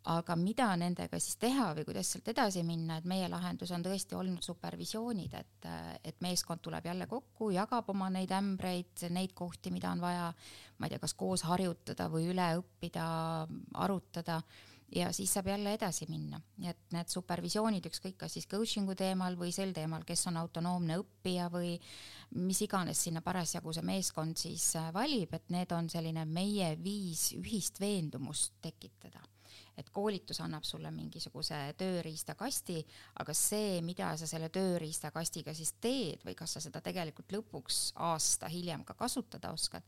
aga mida nendega siis teha või kuidas sealt edasi minna, et meie lahendus on tõesti olnud supervisioonid, et, äh, et meeskond tuleb jälle kokku, jagab oma neid ämbreid, neid kohti, mida on vaja, ma ei tea, kas koos harjutada või üle õppida, arutada ja siis saab jälle edasi minna, et need supervisioonid, ükskõik kas siis coaching'u teemal või sel teemal, kes on autonoomne õppija või mis iganes sinna parasjagu see meeskond siis äh, valib, et need on selline meie viis ühist veendumust tekitada et koolitus annab sulle mingisuguse tööriistakasti, aga see, mida sa selle tööriistakastiga siis teed või kas sa seda tegelikult lõpuks aasta hiljem ka kasutada oskad,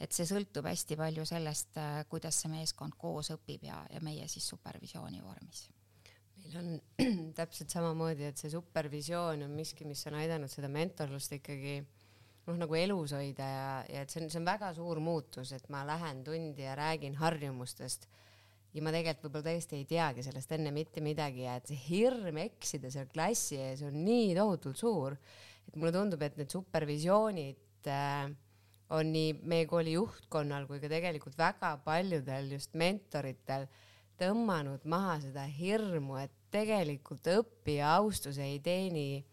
et see sõltub hästi palju sellest, äh, kuidas see meeskond koos õpib ja, ja meie siis supervisiooni vormis. Meil on täpselt samamoodi, et see supervisioon on miski, mis on aidanud seda mentorlust ikkagi noh, nagu elus hoida ja, ja et see on, see on väga suur muutus, et ma lähen tundi ja räägin harjumustest ja ma tegelikult võib-olla tõesti ei teagi sellest enne mitte midagi ja et see hirm eksida seal klassi ees on nii tohutult suur, et mulle tundub, et need supervisioonid äh, on nii meie kooli juhtkonnal kui ka tegelikult väga paljudel just mentoritel tõmmanud maha seda hirmu, et tegelikult õppija austus ei teeni,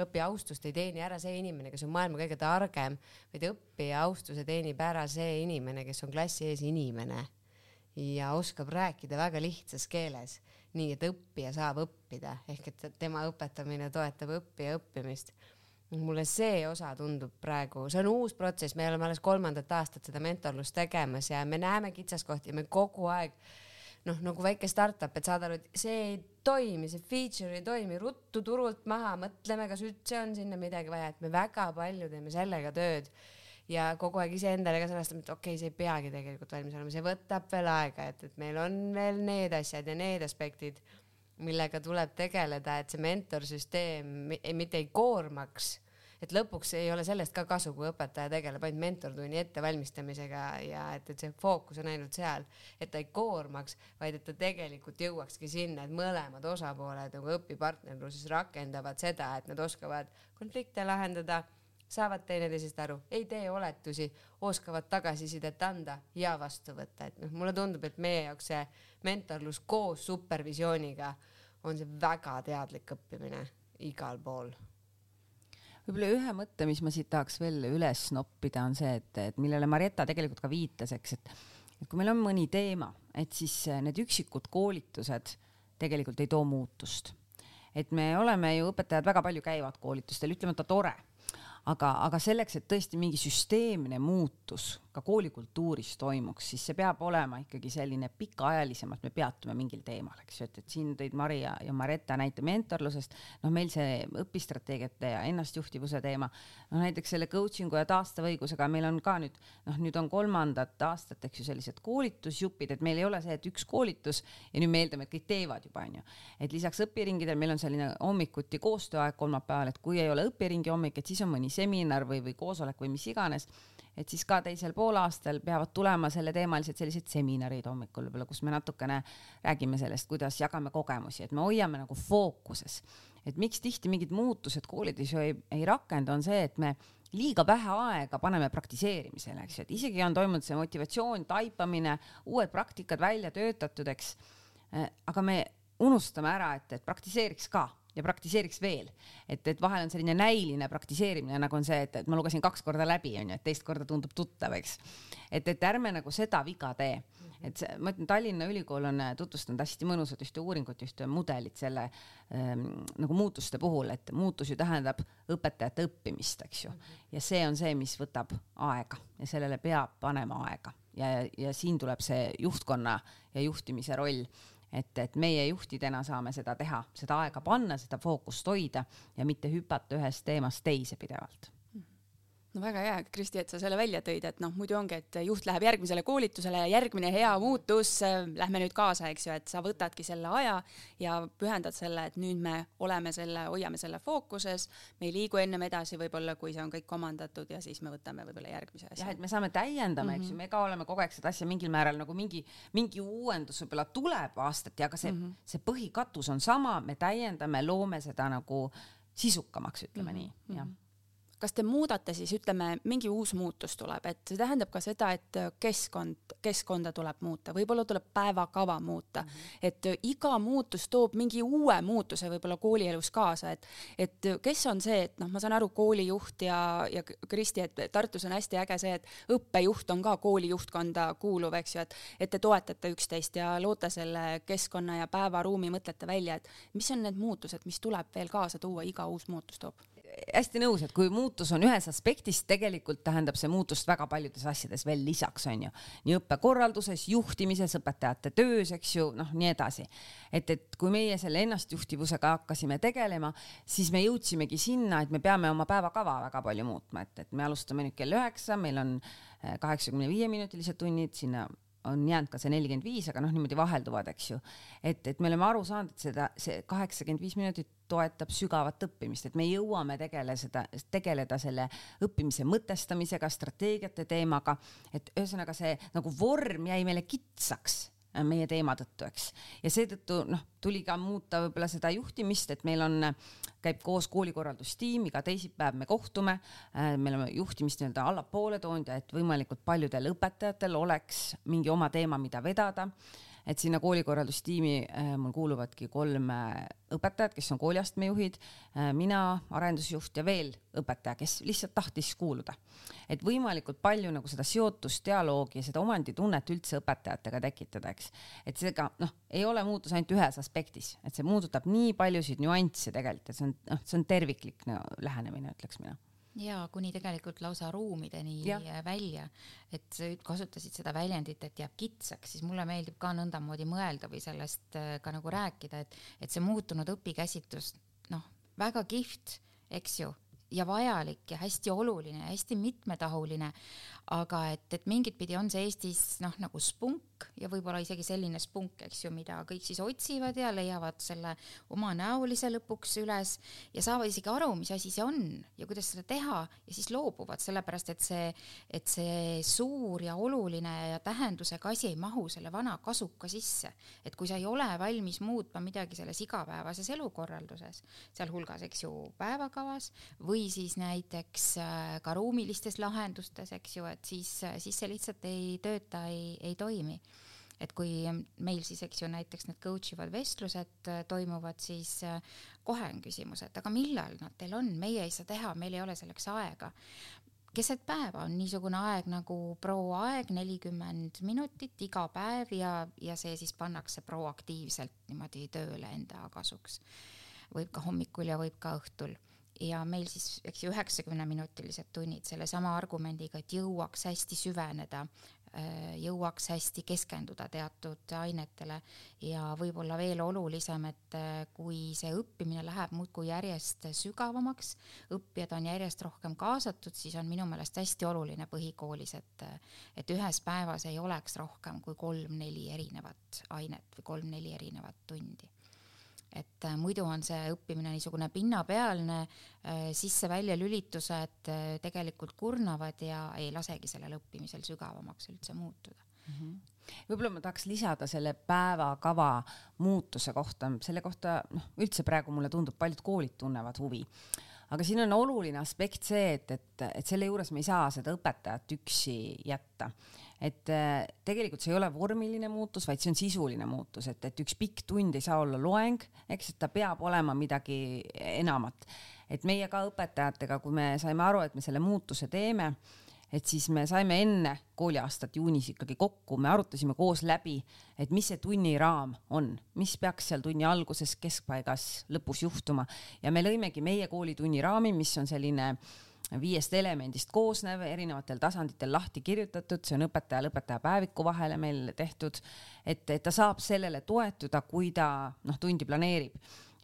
õppija austust ei teeni ära see inimene, kes on maailma kõige targem, vaid õppija austuse teenib ära see inimene, kes on klassi ees inimene ja oskab rääkida väga lihtsas keeles, nii et õppija saab õppida, ehk et tema õpetamine toetab õppija õppimist. mulle see osa tundub praegu, see on uus protsess, me oleme alles kolmandat aastat seda mentorlust tegemas ja me näeme kitsaskohti ja me kogu aeg noh, nagu väike startup, et saad aru, et see ei toimi, see feature ei toimi, ruttu turult maha, mõtleme, kas üldse on sinna midagi vaja, et me väga palju teeme sellega tööd ja kogu aeg iseendale ka sõnastame, et okei okay,, see ei peagi tegelikult valmis olema, see võtab veel aega, et, et meil on veel need asjad ja need aspektid, millega tuleb tegeleda, et see mentorsüsteem mitte ei koormaks, et lõpuks ei ole sellest ka kasu, kui õpetaja tegeleb ainult mentortunni ettevalmistamisega ja et, et see fookus on ainult seal, et ta ei koormaks, vaid et ta tegelikult jõuakski sinna, et mõlemad osapooled nagu õpipartnerluses rakendavad seda, et nad oskavad konflikte lahendada saavad teineteisest aru, ei tee oletusi, oskavad tagasisidet anda ja vastu võtta, et noh, mulle tundub, et meie jaoks see mentorlus koos supervisiooniga on see väga teadlik õppimine igal pool. võib-olla ühe mõtte, mis ma siit tahaks veel üles noppida, on see, et, et millele Marietta tegelikult ka viitas, eks, et et kui meil on mõni teema, et siis need üksikud koolitused tegelikult ei too muutust. et me oleme ju, õpetajad väga palju käivad koolitustel, ütlemata tore aga, aga selleks, et tõesti mingi süsteemne muutus ka koolikultuuris toimuks, siis see peab olema ikkagi selline pikaajalisemalt, me peatume mingil teemal, eks ju, et, et siin tõid Mari ja, ja Maretta näite mentorlusest, noh, meil see õpistrateegiate ja ennastjuhtivuse teema, no näiteks selle coaching'u ja taastava õigusega meil on ka nüüd, noh, nüüd on kolmandat aastat, eks ju, sellised koolitusjupid, et meil ei ole see, et üks koolitus ja nüüd me eeldame, et kõik teevad juba, onju. et lisaks õpiringidel meil on selline hommikuti koostööaeg kolmapäeval, et kui ei ole õpiringi hommik, et siis on mõni seminar või, või koosolek või mis iganes et siis ka teisel poolaastal peavad tulema selleteemalised sellised seminarid hommikul võib-olla, kus me natukene räägime sellest, kuidas jagame kogemusi, et me hoiame nagu fookuses. et miks tihti mingid muutused koolides ju ei, ei rakendu, on see, et me liiga vähe aega paneme praktiseerimisele, eks ju, et isegi on toimunud see motivatsioon, taipamine, uued praktikad välja töötatud, eks. aga me unustame ära, et, et praktiseeriks ka ja praktiseeriks veel. et, et vahel on selline näiline praktiseerimine, nagu on see, et, et ma lugesin kaks korda läbi, onju, et teist korda tundub tuttav, eks. et, et ärme nagu seda viga tee. et see, ma ütlen, Tallinna Ülikool on tutvustanud hästi mõnusat ühte uuringut, ühte mudelit selle ähm, nagu muutuste puhul, et muutus ju tähendab õpetajate õppimist, eks ju. ja see on see, mis võtab aega ja sellele peab panema aega ja, ja siin tuleb see juhtkonna ja juhtimise roll et, et meie juhtidena saame seda teha, seda aega panna, seda fookust hoida ja mitte hüpata ühest teemast teise pidevalt no väga hea, Kristi, et sa selle välja tõid, et noh, muidu ongi, et juht läheb järgmisele koolitusele ja järgmine hea muutus, lähme nüüd kaasa, eks ju, et sa võtadki selle aja ja pühendad selle, et nüüd me oleme selle, hoiame selle fookuses, me ei liigu ennem edasi, võib-olla kui see on kõik omandatud ja siis me võtame võib-olla järgmise asja. jah, et me saame täiendama mm, -hmm. eks ju, mhm. me ka oleme kogu aeg seda asja mingil määral nagu mingi, mingi uuendus võib-olla tuleb aastati, aga see mm, -hmm. see põhikatus on sama, me täiendame, loome seda nagu sisukamaks, ütleme mm -hmm. nii, jah kas te muudate siis, ütleme, mingi uus muutus tuleb, et see tähendab ka seda, et keskkond, keskkonda tuleb muuta, võib-olla tuleb päevakava muuta mm, -hmm. et iga muutus toob mingi uue muutuse võib-olla koolielus kaasa, et, et kes on see, et noh, ma saan aru, koolijuht ja, ja Kristi, et Tartus on hästi äge see, et õppejuht on ka kooli juhtkonda kuuluv, eks ju, et, et te toetate üksteist ja loote selle keskkonna ja päevaruumi, mõtlete välja, et mis on need muutused, mis tuleb veel kaasa tuua, iga uus muutus toob hästi nõus, et kui muutus on ühes aspektis, tegelikult tähendab see muutust väga paljudes asjades veel lisaks, on ju. nii õppekorralduses, juhtimises, õpetajate töös, eks ju, noh, nii edasi. et, et kui meie selle ennastjuhtivusega hakkasime tegelema, siis me jõudsimegi sinna, et me peame oma päevakava väga palju muutma, et, et me alustame nüüd kell üheksa, meil on eh, kaheksakümne viie minutilised tunnid, sinna on jäänud ka see nelikümmend viis, aga noh, niimoodi vahelduvad, eks ju. et, et me oleme aru saanud, et seda, see kaheksakümmend viis minutit toetab sügavat õppimist, et me jõuame tegele seda, tegeleda selle õppimise mõtestamisega, strateegiate teemaga, et ühesõnaga see nagu vorm jäi meile kitsaks meie teema tõttu, eks. ja seetõttu noh, tuli ka muuta võib-olla seda juhtimist, et meil on, käib koos koolikorraldustiim, iga teisipäev me kohtume, äh, me oleme juhtimist nii-öelda allapoole toonud ja et võimalikult paljudel õpetajatel oleks mingi oma teema, mida vedada et sinna koolikorraldustiimi äh, mul kuuluvadki kolm äh, õpetajat, kes on kooliastme juhid, äh, mina, arendusjuht ja veel õpetaja, kes lihtsalt tahtis kuuluda. et võimalikult palju nagu seda seotust, dialoogi ja seda omanditunnet üldse õpetajatega tekitada, eks. et seega noh, ei ole muutus ainult ühes aspektis, et see puudutab nii paljusid nüansse tegelikult, et see on noh, see on terviklik no, lähenemine, ütleks mina ja kuni tegelikult lausa ruumideni ja. välja, et sa kasutasid seda väljendit, et jääb kitsaks, siis mulle meeldib ka nõndamoodi mõelda või sellest äh, ka nagu rääkida, et, et see muutunud õpikäsitlus, noh, väga kihvt, eks ju, ja vajalik ja hästi oluline, hästi mitmetahuline, aga et, et mingit pidi on see Eestis noh, nagu spunk ja võib-olla isegi selline spunk, eks ju, mida kõik siis otsivad ja leiavad selle omanäolise lõpuks üles ja saavad isegi aru, mis asi see on ja kuidas seda teha ja siis loobuvad, sellepärast et see, et see suur ja oluline ja tähendusega asi ei mahu selle vana kasuka sisse. et kui sa ei ole valmis muutma midagi selles igapäevases elukorralduses, sealhulgas, eks ju, päevakavas või siis näiteks äh, ka ruumilistes lahendustes, eks ju, et siis, siis see lihtsalt ei tööta, ei, ei toimi et kui meil siis, eks ju, näiteks need coach ivad vestlused äh, toimuvad, siis äh, kohe on küsimus, et aga millal nad teil on, meie ei saa teha, meil ei ole selleks aega. keset päeva on niisugune aeg nagu prouaaeg, nelikümmend minutit iga päev ja, ja see siis pannakse proaktiivselt niimoodi tööle enda kasuks. võib ka hommikul ja võib ka õhtul ja meil siis, eks ju, üheksakümneminutilised tunnid sellesama argumendiga, et jõuaks hästi süveneda, jõuaks hästi keskenduda teatud ainetele. Ja võib-olla veel olulisem, et äh, kui see õppimine läheb muudkui järjest sügavamaks, õppijad on järjest rohkem kaasatud, siis on minu meelest hästi oluline põhikoolis, et et ühes päevas ei oleks rohkem kui kolm-neli erinevat ainet või kolm-neli erinevat tundi et äh, muidu on see õppimine niisugune pinnapealne äh, sisse-välja lülitused äh, tegelikult kurnavad ja ei lasegi sellel õppimisel sügavamaks üldse muutuda. Mm. -hmm võib-olla ma tahaks lisada selle päevakava muutuse kohta, selle kohta noh, üldse praegu mulle tundub, paljud koolid tunnevad huvi. Aga siin on oluline aspekt see, et, et, et selle juures me ei saa seda õpetajat üksi jätta et äh, tegelikult see ei ole vormiline muutus, vaid see on sisuline muutus, et, et üks pikk tund ei saa olla loeng, eks, et ta peab olema midagi enamat. et meie ka õpetajatega, kui me saime aru, et me selle muutuse teeme, et siis me saime enne kooliaastat juunis ikkagi kokku, me arutasime koos läbi, et mis see tunniraam on, mis peaks seal tunni alguses, keskpaigas, lõpus juhtuma ja me lõimegi meie kooli tunniraami, mis on selline äh, viiest elemendist koosnev, erinevatel tasanditel lahti kirjutatud, see on õpetajal õpetajapäeviku vahele meil tehtud, et, et ta saab sellele toetuda, kui ta noh, tundi planeerib.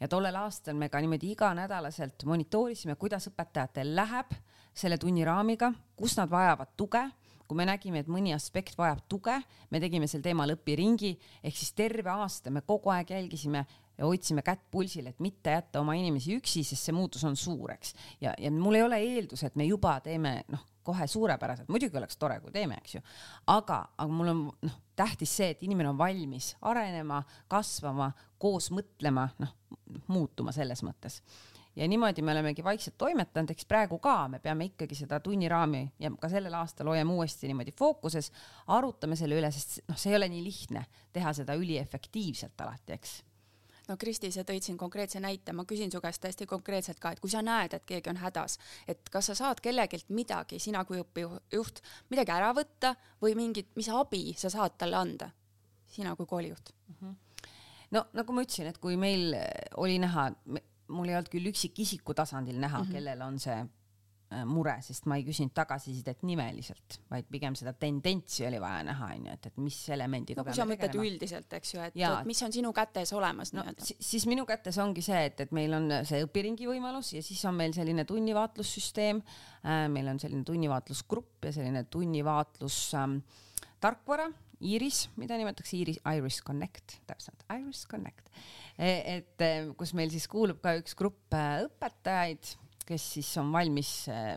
ja tollel aastal me ka niimoodi iganädalaselt monitoorisime, kuidas õpetajatel läheb selle tunniraamiga, kus nad vajavad tuge kui me nägime, et mõni aspekt vajab tuge, me tegime sel teemal õpiringi, ehk siis terve aasta me kogu aeg jälgisime ja hoidsime kätt pulsil, et mitte jätta oma inimesi üksi, sest see muutus on suur, eks. ja, ja mul ei ole eeldus, et me juba teeme noh, kohe suurepäraselt, muidugi oleks tore, kui teeme, eks ju, aga, aga mul on noh, tähtis see, et inimene on valmis arenema, kasvama, koos mõtlema, noh, muutuma selles mõttes. Ja niimoodi me olemegi vaikselt toimetanud, eks praegu ka me peame ikkagi seda tunniraami ja ka sellel aastal hoiame uuesti niimoodi fookuses, arutame selle üle, sest noh, see ei ole nii lihtne teha seda üliefektiivselt alati, eks no Kristi, sa tõid siin konkreetse näite, ma küsin su käest täiesti konkreetselt ka, et kui sa näed, et keegi on hädas, et kas sa saad kellegilt midagi, sina kui õppejuht, midagi ära võtta või mingit, mis abi sa saad talle anda, sina kui koolijuht mm? -hmm. no nagu ma ütlesin, et kui meil oli näha, mul ei olnud küll üksikisiku tasandil näha mm, -hmm. kellel on see mure, sest ma ei küsinud tagasisidet nimeliselt, vaid pigem seda tendentsi oli vaja näha, onju, et, et mis elemendiga no kui sa mõtled tegelema. üldiselt, eks ju, et, mis on sinu kätes olemas no, nii-öelda. siis minu kätes ongi see, et, et meil on see õpiringi võimalus ja siis on meil selline tunnivaatlussüsteem äh,, meil on selline tunnivaatlusgrupp ja selline tunnivaatlus ähm, tarkvara, Iris, mida nimetatakse Iris, Iris Connect, täpselt, Iris Connect. E, et kus meil siis kuulub ka üks grupp äh, õpetajaid kes siis on valmis eh,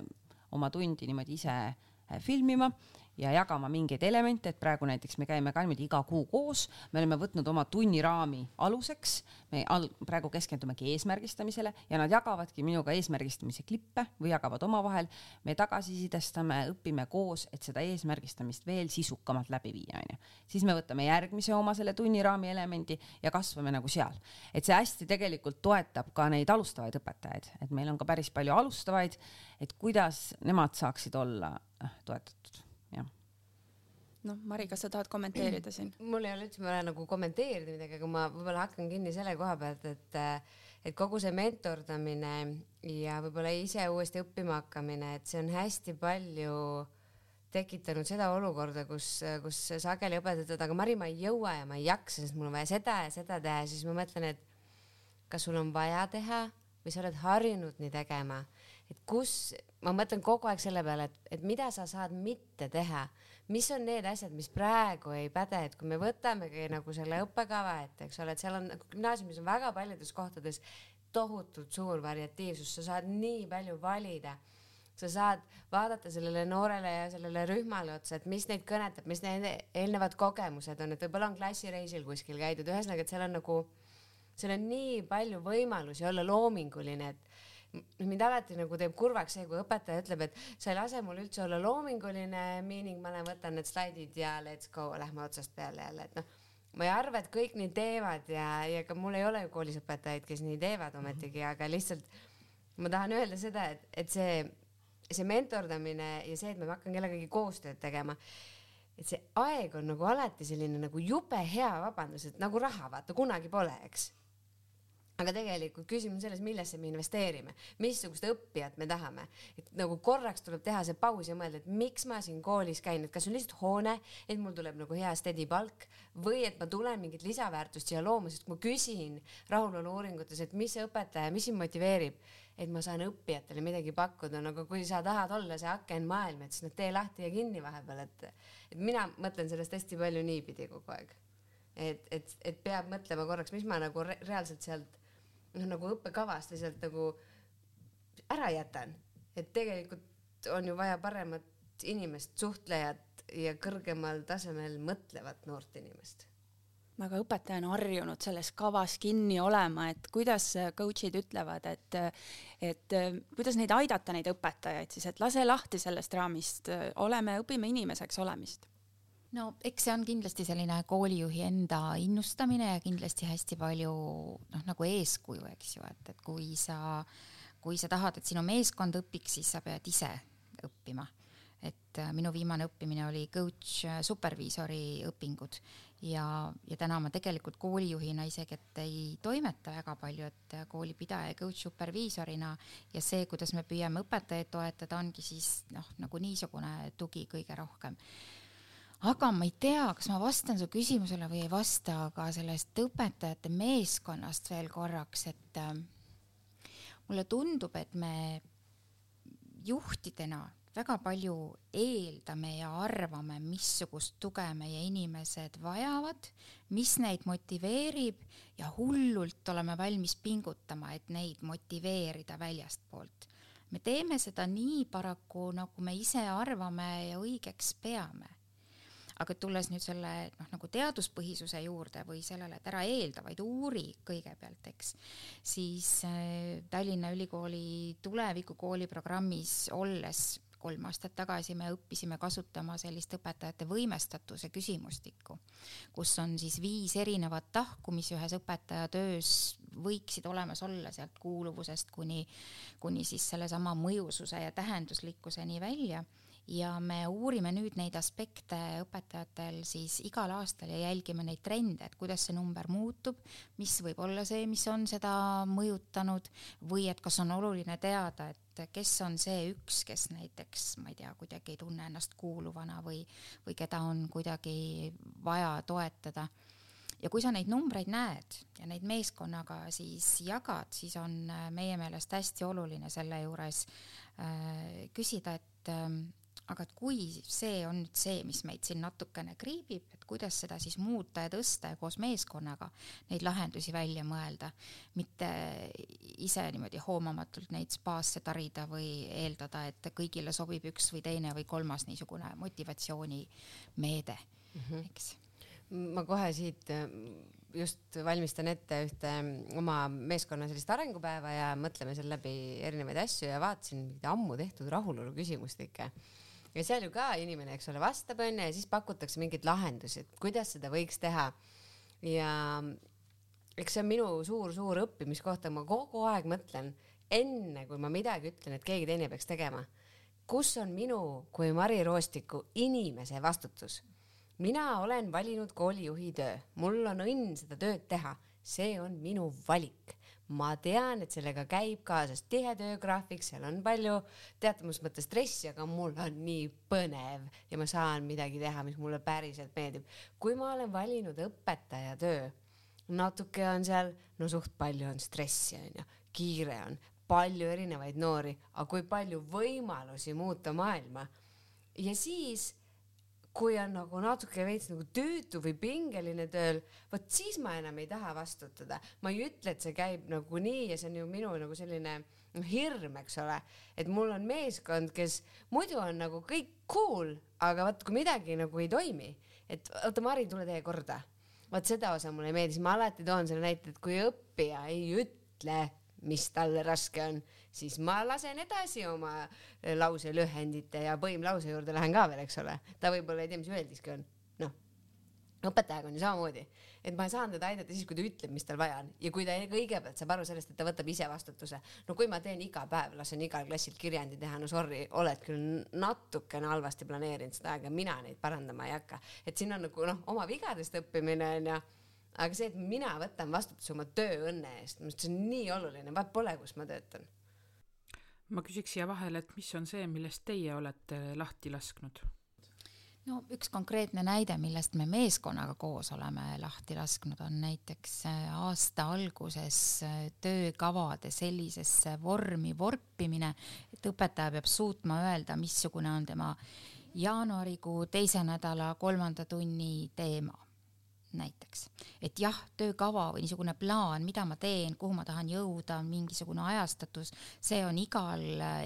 oma tundi niimoodi ise eh, filmima ja jagama mingeid elemente, et praegu näiteks me käime ka niimoodi iga kuu koos, me oleme võtnud oma tunniraami aluseks, me al-, praegu keskendumegi eesmärgistamisele ja nad jagavadki minuga eesmärgistamise klippe või jagavad omavahel, me tagasisidestame, õpime koos, et seda eesmärgistamist veel sisukamalt läbi viia, onju. siis me võtame järgmise oma selle tunniraami elemendi ja kasvame nagu seal. et see hästi tegelikult toetab ka neid alustavaid õpetajaid, et meil on ka päris palju alustavaid, et kuidas nemad saaksid olla äh, toetatud noh, Mari, kas sa tahad kommenteerida siin? mul ei ole üldse vaja nagu kommenteerida midagi, aga ma võib-olla hakkan kinni selle koha pealt, et et kogu see mentordamine ja võib-olla ise uuesti õppima hakkamine, et see on hästi palju tekitanud seda olukorda, kus, kus sageli õpetatud, aga Mari, ma ei jõua ja ma ei jaksa, sest mul on vaja seda ja seda teha, siis ma mõtlen, et kas sul on vaja teha või sa oled harjunud nii tegema, et kus, ma mõtlen kogu aeg selle peale, et, et mida sa saad mitte teha mis on need asjad, mis praegu ei päde, et kui me võtamegi nagu selle õppekava ette, eks ole, et seal on nagu gümnaasiumis on väga paljudes kohtades tohutult suur variatiivsus, sa saad nii palju valida. Sa saad vaadata sellele noorele ja sellele rühmale otsa, et mis neid kõnetab, mis nende eelnevad kogemused on, et võib-olla on klassireisil kuskil käidud, ühesõnaga, et seal on nagu, seal on nii palju võimalusi olla loominguline, et mind alati nagu teeb kurvaks see, kui õpetaja ütleb, et sa ei lase mul üldse olla loominguline, meaning ma lähen võtan need slaidid ja let's go, lähme otsast peale jälle, et noh, ma ei arva, et kõik nii teevad ja, ja ka mul ei ole ju koolis õpetajaid, kes nii teevad ometigi, aga lihtsalt ma tahan öelda seda, et, et see, see mentordamine ja see, et ma hakkan kellegagi koostööd tegema, et see aeg on nagu alati selline nagu jube hea vabandus, et nagu raha vaata kunagi pole, eks aga tegelikult küsimus on selles, millesse me investeerime, missugust õppijat me tahame, et nagu korraks tuleb teha see paus ja mõelda, et miks ma siin koolis käin, et kas on lihtsalt hoone, et mul tuleb nagu hea steady palk või et ma tulen mingit lisaväärtust siia looma, sest ma küsin rahulolu uuringutes, et mis see õpetaja, mis sind motiveerib, et ma saan õppijatele midagi pakkuda, no aga kui sa tahad olla see aken maailma, et siis noh, tee lahti ja kinni vahepeal, et, et mina mõtlen sellest hästi palju niipidi kogu aeg. et, et, et peab mõtlema korraks, mis ma nagu re reaalselt sealt noh, nagu õppekavast lihtsalt nagu ära jätan, et tegelikult on ju vaja paremat inimest, suhtlejat ja kõrgemal tasemel mõtlevat noort inimest. Aga õpetaja on harjunud selles kavas kinni olema, et kuidas coach'id ütlevad, et, et kuidas neid aidata, neid õpetajaid siis, et lase lahti sellest raamist, oleme, õpime inimeseks olemist no eks see on kindlasti selline koolijuhi enda innustamine ja kindlasti hästi palju noh, nagu eeskuju, eks ju, et, et kui sa, kui sa tahad, et sinu meeskond õpiks, siis sa pead ise õppima. Et äh, minu viimane õppimine oli coach äh, superviisori õpingud. Ja, ja täna ma tegelikult koolijuhina isegi, et ei toimeta väga palju, et äh, koolipidaja ja coach superviisorina ja see, kuidas me püüame õpetajaid toetada, ongi siis noh, nagu niisugune tugi kõige rohkem aga ma ei tea, kas ma vastan su küsimusele või ei vasta, aga sellest õpetajate meeskonnast veel korraks, et äh, mulle tundub, et me juhtidena väga palju eeldame ja arvame, missugust tuge meie inimesed vajavad, mis neid motiveerib ja hullult oleme valmis pingutama, et neid motiveerida väljastpoolt. me teeme seda nii paraku, nagu me ise arvame ja õigeks peame aga tulles nüüd selle noh, nagu teaduspõhisuse juurde või sellele, et ära eelda, vaid uuri kõigepealt, eks, siis äh, Tallinna Ülikooli tulevikukooli programmis olles kolm aastat tagasi me õppisime kasutama sellist õpetajate võimestatuse küsimustikku, kus on siis viis erinevat tahku, mis ühes õpetaja töös võiksid olemas olla, sealt kuuluvusest kuni, kuni siis sellesama mõjususe ja tähenduslikkuseni välja ja me uurime nüüd neid aspekte õpetajatel siis igal aastal ja jälgime neid trende, et kuidas see number muutub, mis võib olla see, mis on seda mõjutanud või et kas on oluline teada, et kes on see üks, kes näiteks, ma ei tea, kuidagi ei tunne ennast kuuluvana või, või keda on kuidagi vaja toetada. Ja kui sa neid numbreid näed ja neid meeskonnaga siis jagad, siis on äh, meie meelest hästi oluline selle juures äh, küsida, et äh, aga et kui see on nüüd see, mis meid siin natukene kriibib, et kuidas seda siis muuta ja tõsta ja koos meeskonnaga neid lahendusi välja mõelda, mitte ise niimoodi hoomamatult neid spaasse tarida või eeldada, et kõigile sobib üks või teine või kolmas niisugune motivatsioonimeede mm, -hmm. eks. ma kohe siit äh, just valmistan ette ühte oma meeskonna sellist arengupäeva ja mõtleme seal läbi erinevaid asju ja vaatasin ammu tehtud rahulolu küsimustikke ja seal ju ka inimene, eks ole, vastab onju ja siis pakutakse mingeid lahendusi, et kuidas seda võiks teha. ja eks see on minu suur-suur õppimiskoht, ma kogu aeg mõtlen, enne kui ma midagi ütlen, et keegi teine peaks tegema, kus on minu kui Mari Roostiku inimese vastutus? mina olen valinud koolijuhi töö, mul on õnn seda tööd teha, see on minu valik ma tean, et sellega käib kaasas tihe töögraafik, seal on palju teatamas mõttes stressi, aga mul on nii põnev ja ma saan midagi teha, mis mulle päriselt meeldib. kui ma olen valinud õpetaja töö, natuke on seal, no suht palju on stressi, onju, kiire on, palju erinevaid noori, aga kui palju võimalusi muuta maailma. ja siis kui on nagu natuke veits nagu tüütu või pingeline tööl, vot siis ma enam ei taha vastutada. ma ei ütle, et see käib nagu nii ja see on ju minu nagu selline noh, hirm, eks ole, et mul on meeskond, kes muidu on nagu kõik cool, aga vot kui midagi nagu ei toimi, et oota, Mari, tule tee korda. vot seda osa mulle ei meeldi, siis ma alati toon selle näite, et kui õppija ei ütle, mis talle raske on siis ma lasen edasi oma eh, lauselühendite ja põimlause juurde lähen ka veel, eks ole. ta võib-olla ei tea, mis öeldiski on. noh, õpetajaga on ju samamoodi, et ma saan teda aidata siis, kui ta ütleb, mis tal vaja on ja kui ta kõigepealt saab aru sellest, et ta võtab ise vastutuse. no kui ma teen iga päev, lasen igal klassil kirjandi teha, no sorry, oled küll natukene halvasti planeerinud seda aega, mina neid parandama ei hakka. et siin on nagu noh, oma vigadest õppimine on ju aga see, et mina võtan vastutuse oma tööõnne eest, minu arust see on nii oluline, vaat pole, kus ma töötan ma küsiks siia vahele, et mis on see, millest teie olete lahti lasknud? no üks konkreetne näide, millest me meeskonnaga koos oleme lahti lasknud, on näiteks äh, aasta alguses äh, töökavade sellisesse vormi vorpimine, et õpetaja peab suutma öelda, missugune on tema jaanuarikuu teise nädala kolmanda tunni teema näiteks, et jah, töökava või niisugune plaan, mida ma teen, kuhu ma tahan jõuda, mingisugune ajastatus, see on igal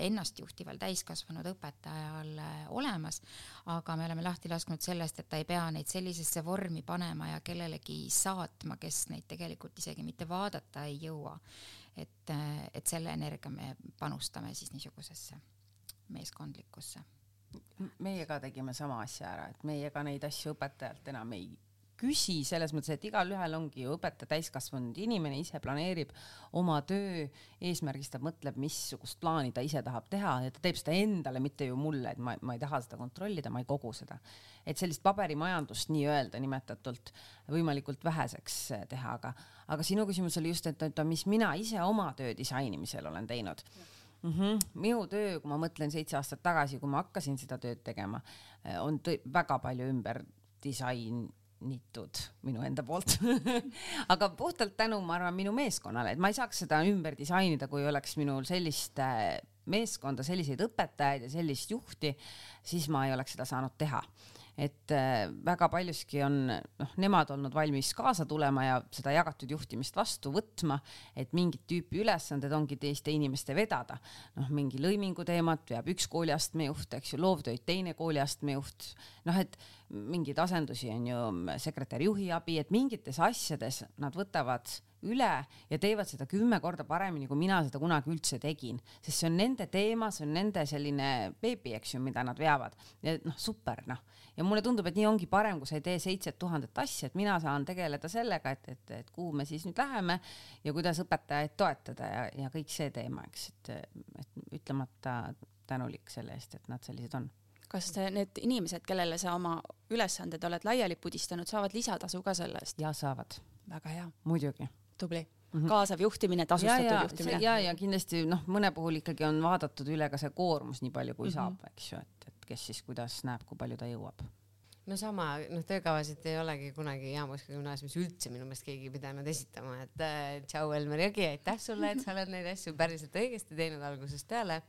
ennastjuhtival täiskasvanud õpetajal olemas, aga me oleme lahti lasknud sellest, et ta ei pea neid sellisesse vormi panema ja kellelegi saatma, kes neid tegelikult isegi mitte vaadata ei jõua. et, et selle energia me panustame siis niisugusesse meeskondlikkusse meie ka tegime sama asja ära, et meie ka neid asju õpetajalt enam ei küsi selles mõttes, et igalühel ongi ju õpetaja täiskasvanud inimene ise planeerib oma töö, eesmärgistab, mõtleb, missugust plaani ta ise tahab teha ja ta teeb seda endale, mitte ju mulle, et ma, ma ei taha seda kontrollida, ma ei kogu seda. et sellist paberimajandust nii-öelda nimetatult võimalikult väheseks teha, aga, aga sinu küsimus oli just, et, et mis mina ise oma töö disainimisel olen teinud mm. -hmm. minu töö, kui ma mõtlen seitse aastat tagasi, kui ma hakkasin seda tööd tegema, on väga palju ümber disain nitud minu enda poolt. Aga puhtalt tänu, ma arvan, minu meeskonnale, et ma ei saaks seda ümber disainida, kui oleks minul sellist äh, meeskonda, selliseid õpetajaid ja sellist juhti, siis ma ei oleks seda saanud teha et äh, väga paljuski on noh, nemad olnud valmis kaasa tulema ja seda jagatud juhtimist vastu võtma, et mingit tüüpi ülesanded ongi teiste inimeste vedada. noh, mingi lõimingu teemat veab üks kooliastme juht, eks ju, loovtöid teine kooliastme juht, noh, et mingeid asendusi on ju sekretäri juhi abi, et mingites asjades nad võtavad üle ja teevad seda kümme korda paremini, kui mina seda kunagi üldse tegin, sest see on nende teema, see on nende selline beebi, eks ju, mida nad veavad ja noh, super noh ja mulle tundub, et nii ongi parem, kui sa ei tee seitset tuhandet asja, et mina saan tegeleda sellega, et, et, et kuhu me siis nüüd läheme ja kuidas õpetajaid toetada ja, ja kõik see teema, eks, et, et ütlemata tänulik selle eest, et nad sellised on kas need inimesed, kellele sa oma ülesanded oled laiali pudistanud, saavad lisatasu ka selle eest? ja saavad. väga hea. muidugi. Tubli mm. -hmm. kaasav juhtimine, tasustatud ja, ja, juhtimine. ja, ja kindlasti noh, mõne puhul ikkagi on vaadatud üle ka see koormus nii palju, kui mm -hmm. saab, eks ju, et kes siis kuidas näeb, kui palju ta jõuab no sama, noh, töökavasid ei olegi kunagi Jaanmoska gümnaasiumis üldse minu meelest keegi pidanud esitama, et äh, tšau, Elmer Jõgi, aitäh sulle, et sa oled neid asju päriselt õigesti teinud algusest peale.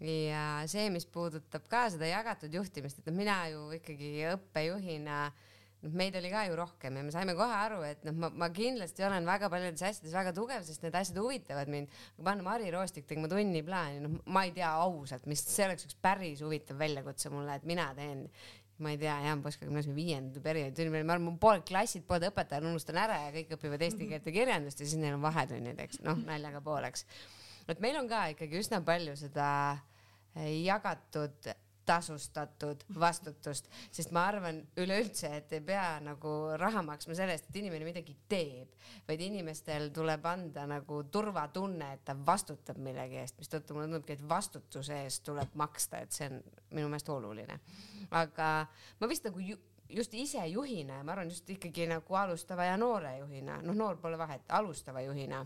ja see, mis puudutab ka seda jagatud juhtimist, et mina ju ikkagi õppejuhina äh, noh, meid oli ka ju rohkem ja me saime kohe aru, et noh, ma, ma kindlasti olen väga paljudes asjades väga tugev, sest need asjad huvitavad mind. kui panna Mari Roostik tegema tunniplaani, noh, ma ei tea ausalt, mis, see oleks üks päris huvitav väljakutse mulle, et mina teen ma ei tea, Jaan Poska gümnaasiumi viienda perioodi tunni, ma arvan, pooled klassid, pooled õpetajad unustan ära ja kõik õpivad eesti keelt ja kirjandust ja siis neil on vahetunnid, eks, noh, naljaga pooleks. et meil on ka ikkagi üsna palju seda jagatud tasustatud vastutust, sest ma arvan üleüldse, et ei pea nagu raha maksma selle eest, et inimene midagi teeb, vaid inimestel tuleb anda nagu turvatunne, et ta vastutab millegi eest, mistõttu mulle tundubki, et vastutuse eest tuleb maksta, et see on minu meelest oluline. aga ma vist nagu ju, just ise juhina ja ma arvan just ikkagi nagu alustava ja noore juhina, noh, noor pole vahet, alustava juhina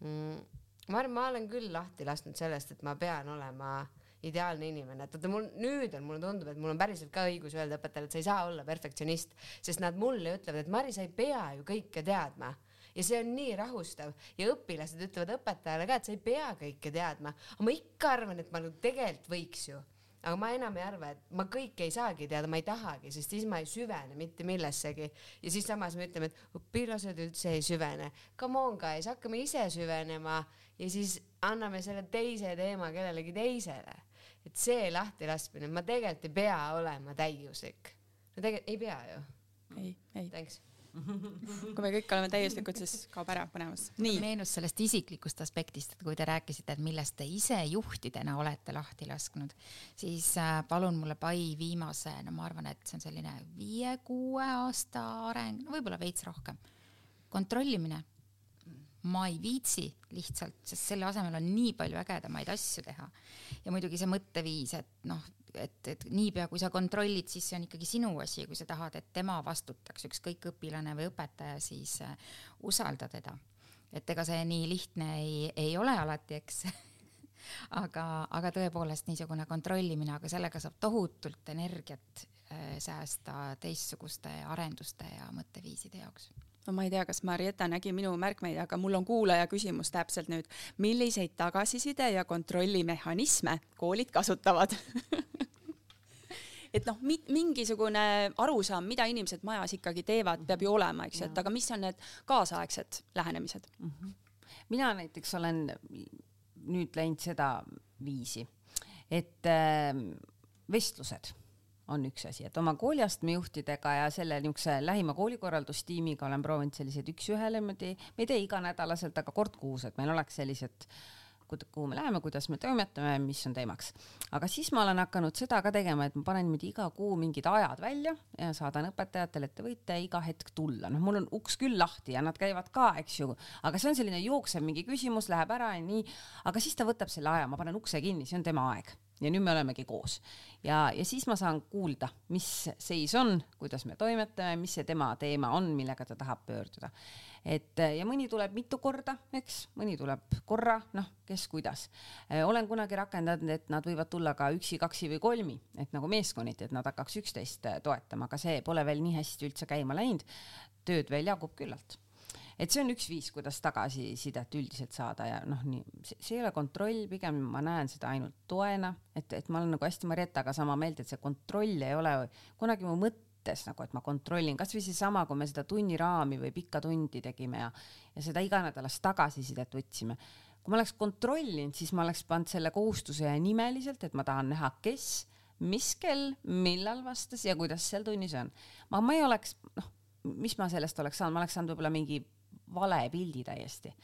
mm,. ma arvan, ma olen küll lahti lasknud sellest, et ma pean olema äh, ideaalne inimene, et vaata mul nüüd on, mulle tundub, et mul on päriselt ka õigus öelda õpetajale, et sa ei saa olla perfektsionist, sest nad mulle ütlevad, et Mari, sa ei pea ju kõike teadma. Ja see on nii rahustav. Ja õpilased ütlevad õpetajale ka, et sa ei pea kõike teadma, aga ma ikka arvan, et ma nagu tegelikult võiks ju. Aga ma enam ei arva, et ma kõike ei saagi teada, ma ei tahagi, sest siis ma ei süvene mitte millessegi. ja siis samas me ütleme, et õpilased üldse ei süvene. Come on guys, hakkame ise süvenema. Ja siis anname selle teise teema kellelegi teisele et see lahtilaskmine, ma tegelikult ei pea olema täiuslik. no tegelikult ei pea ju. ei, ei. Thanks kui me kõik oleme täiuslikud, siis kaob ära põnevus. meenus sellest isiklikust aspektist, et kui te rääkisite, et millest te ise juhtidena olete lahti lasknud, siis äh, palun mulle pai viimase, no ma arvan, et see on selline viie-kuue aasta areng, no võib-olla veits rohkem. kontrollimine ma ei viitsi lihtsalt, sest selle asemel on nii palju ägedamaid asju teha. ja muidugi see mõtteviis, et noh, et, et niipea kui sa kontrollid, siis see on ikkagi sinu asi, kui sa tahad, et tema vastutaks, ükskõik õpilane või õpetaja, siis äh, usalda teda. et ega see nii lihtne ei, ei ole alati, eks aga, aga tõepoolest niisugune kontrollimine, aga sellega saab tohutult energiat äh, säästa teistsuguste arenduste ja mõtteviiside jaoks no ma ei tea, kas Marietta nägi minu märkmeid, aga mul on kuulaja küsimus täpselt nüüd. milliseid tagasiside ja kontrollimehhanisme koolid kasutavad et noh, mingisugune arusaam, mida inimesed majas ikkagi teevad, peab ju olema, eks ju, et aga mis on need kaasaegsed lähenemised mm? -hmm. mina näiteks olen nüüd läinud seda viisi, et äh, vestlused on üks asi, et oma kooliastme juhtidega ja selle niisuguse lähima koolikorraldustiimiga olen proovinud selliseid üks-ühele niimoodi, me ei tee iganädalaselt, aga kord kuus, et meil oleks sellised kuhu me läheme, kuidas me toimetame, mis on teemaks. aga siis ma olen hakanud seda ka tegema, et ma panen niimoodi iga kuu mingid ajad välja ja saadan õpetajatele, et te võite iga hetk tulla, noh, mul on uks küll lahti ja nad käivad ka, eks ju, aga see on selline jooksev mingi küsimus, läheb ära ja nii, aga siis ta võtab selle aja, ma panen ukse kinni, see on tema aeg ja nüüd me olemegi koos. ja, ja siis ma saan kuulda, mis seis on, kuidas me toimetame, mis see tema teema on, millega ta tahab pöörduda. et ja mõni tuleb mitu korda, eks, mõni tuleb korra, noh, kes kuidas. olen kunagi rakendanud, et nad võivad tulla ka üksi, kaksi või kolmi, et nagu meeskonniti, et nad hakkaks üksteist toetama, aga see pole veel nii hästi üldse käima läinud. tööd veel jagub küllalt et see on üks viis, kuidas tagasisidet üldiselt saada ja noh, nii see, ei ole kontroll, pigem ma näen seda ainult toena, et, et ma olen nagu hästi Marietaga sama meelt, et see kontroll ei ole kunagi mu mõttes nagu, et ma kontrollin, kasvõi seesama, kui me seda tunniraami või pikka tundi tegime ja, ja seda iganädalast tagasisidet võtsime. kui ma oleks kontrollinud, siis ma oleks pannud selle kohustuse nimeliselt, et ma tahan näha, kes, mis kell, millal vastas ja kuidas seal tunnis on. ma, ma ei oleks, noh, mis ma sellest oleks saanud, ma oleks saanud võib-olla mingi vale pildi täiesti.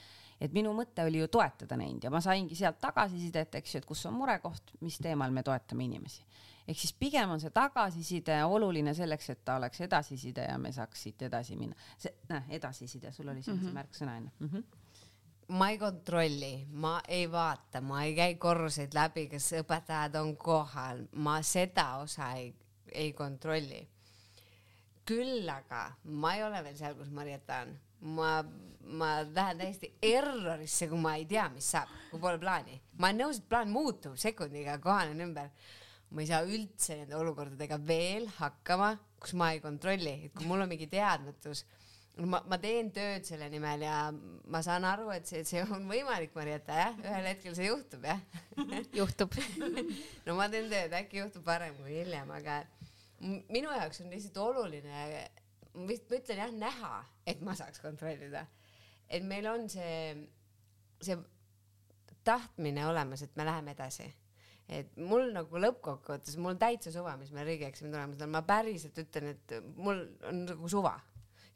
et minu mõte oli ju toetada neid ja ma saingi sealt tagasisidet, eks ju, et kus on murekoht, mis teemal me toetame inimesi. ehk siis pigem on see tagasiside oluline selleks, et ta oleks edasiside ja me saaks siit edasi minna. see, näe, edasiside, sul oli siin mm -hmm. see mhm. märksõna enne mm. -hmm ma ei kontrolli, ma ei vaata, ma ei käi korruseid läbi, kas õpetajad on kohal, ma seda osa ei, ei kontrolli. küll aga ma ei ole veel seal, kus Marietta on ma, ma lähen täiesti errorisse, kui ma ei tea, mis saab, kui pole plaani. ma olen nõus, et plaan muutub sekundiga, kohanen ümber. ma ei saa üldse nende olukordadega veel hakkama, kus ma ei kontrolli, et kui mul on mingi teadmatus, ma, ma teen tööd selle nimel ja ma saan aru, et see, see on võimalik, Marietta, jah, ühel hetkel see juhtub, jah juhtub no ma teen tööd, äkki juhtub varem kui hiljem, aga minu jaoks on lihtsalt oluline ma vist, ma ütlen jah, näha, et ma saaks kontrollida. et meil on see, see tahtmine olemas, et me läheme edasi. et mul nagu lõppkokkuvõttes, mul täitsa suva, mis meil riigieksami tulemused on, ma päriselt ütlen, et mul on nagu suva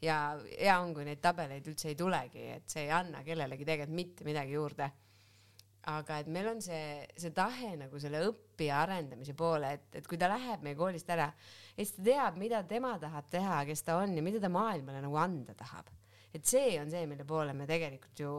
ja hea on, kui neid tabeleid üldse ei tulegi, et see ei anna kellelegi tegelikult mitte midagi juurde aga et meil on see, see tahe nagu selle õppija arendamise poole, et, et kui ta läheb meie koolist ära, siis ta teab, mida tema tahab teha, kes ta on ja mida ta maailmale nagu anda tahab. et see on see, mille poole me tegelikult ju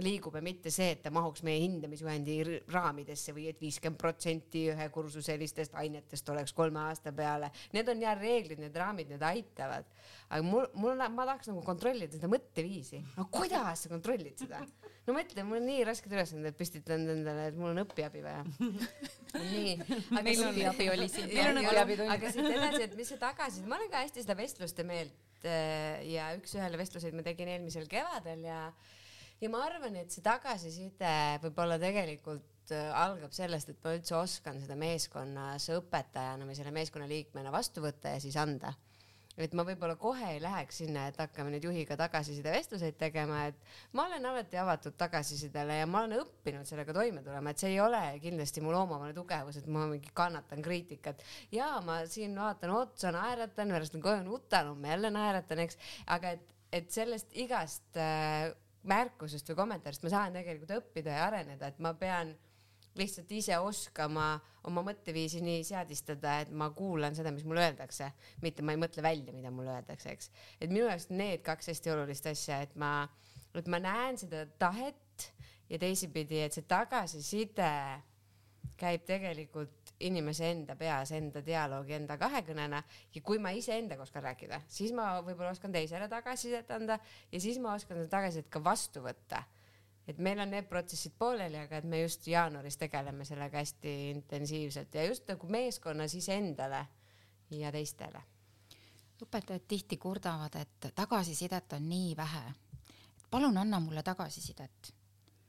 liigume, mitte see, et ta mahuks meie hindamisjuhendi raamidesse või et viiskümmend protsenti ühe kursuselistest ainetest oleks kolme aasta peale. Need on jah reeglid, need raamid, need aitavad. aga mul, mul, ma tahaks nagu kontrollida seda mõtteviisi. no kuidas sa kontrollid seda? No mõtle, mul on nii rasked ülesanded püstitanud endale, et mul on õpiabi vaja. nii. meil on õpiabi oli siin. meil on õpiabi tund. aga siit edasi, et mis see tagasiside, ma olen ka hästi seda vestluste meelt äh, ja üks-ühele vestluseid ma tegin eelmisel kevadel ja ja ma arvan, et see tagasiside võib-olla tegelikult äh, algab sellest, et ma üldse oskan seda meeskonnas õpetajana või selle meeskonna liikmena vastu võtta ja siis anda et ma võib-olla kohe ei läheks sinna, et hakkame nüüd juhiga tagasiside vestluseid tegema, et ma olen alati avatud tagasisidele ja ma olen õppinud sellega toime tulema, et see ei ole kindlasti mu loomumine tugevus, et ma mingi kannatan kriitikat. ja ma siin vaatan otsa, naeratan, pärast koju nutan, homme jälle naeratan, eks, aga et, et sellest igast äh, märkusest või kommentaarist ma saan tegelikult õppida ja areneda, et ma pean lihtsalt ise oskama oma mõtteviisi nii seadistada, et ma kuulan seda, mis mulle öeldakse, mitte ma ei mõtle välja, mida mulle öeldakse, eks. et minu jaoks need kaks hästi olulist asja, et ma, et ma näen seda tahet ja teisipidi, et see tagasiside käib tegelikult inimese enda peas, enda dialoogi, enda kahekõnena. Ja kui ma iseendaga oskan rääkida, siis ma võib-olla oskan teisele tagasisidet anda ja siis ma oskan seda tagasisidet ka vastu võtta et meil on need protsessid pooleli, aga et me just jaanuaris tegeleme sellega hästi intensiivselt ja just nagu meeskonnas iseendale ja teistele. õpetajad tihti kurdavad, et tagasisidet on nii vähe. palun anna mulle tagasisidet.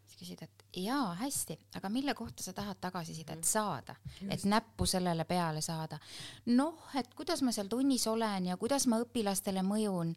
siis küsid, et jaa, hästi, aga mille kohta sa tahad tagasisidet saada, et näppu sellele peale saada. noh, et kuidas ma seal tunnis olen ja kuidas ma õpilastele mõjun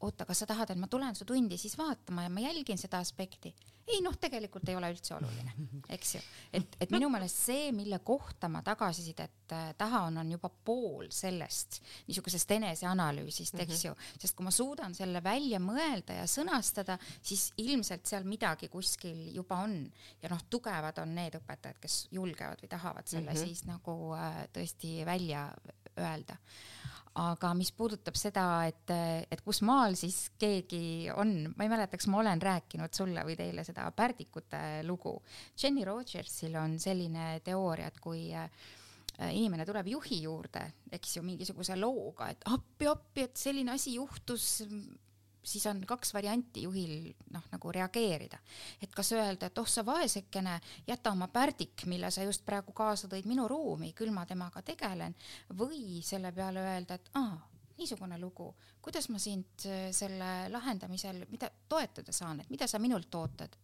oota, kas sa tahad, et ma tulen su tundi siis vaatama ja ma jälgin seda aspekti? ei noh, tegelikult ei ole üldse oluline, eks ju. et, et minu meelest see, mille kohta ma tagasisidet äh, tahan, on juba pool sellest niisugusest eneseanalüüsist, eks ju, sest kui ma suudan selle välja mõelda ja sõnastada, siis ilmselt seal midagi kuskil juba on ja noh, tugevad on need õpetajad, kes julgevad või tahavad selle mm -hmm. siis nagu äh, tõesti välja öelda aga mis puudutab seda, et, et kus maal siis keegi on, ma ei mäleta, kas ma olen rääkinud sulle või teile seda pärdikute lugu. Jenny Rogersil on selline teooria, et kui äh, inimene tuleb juhi juurde, eks ju, mingisuguse looga, et appi-appi, et selline asi juhtus, siis on kaks varianti juhil noh, nagu reageerida. et kas öelda, et oh sa vaesekene, jäta oma pärdik, mille sa just praegu kaasa tõid minu ruumi, küll ma temaga tegelen, või selle peale öelda, et aa, niisugune lugu, kuidas ma sind äh, selle lahendamisel, mida toetada saan, et mida sa minult ootad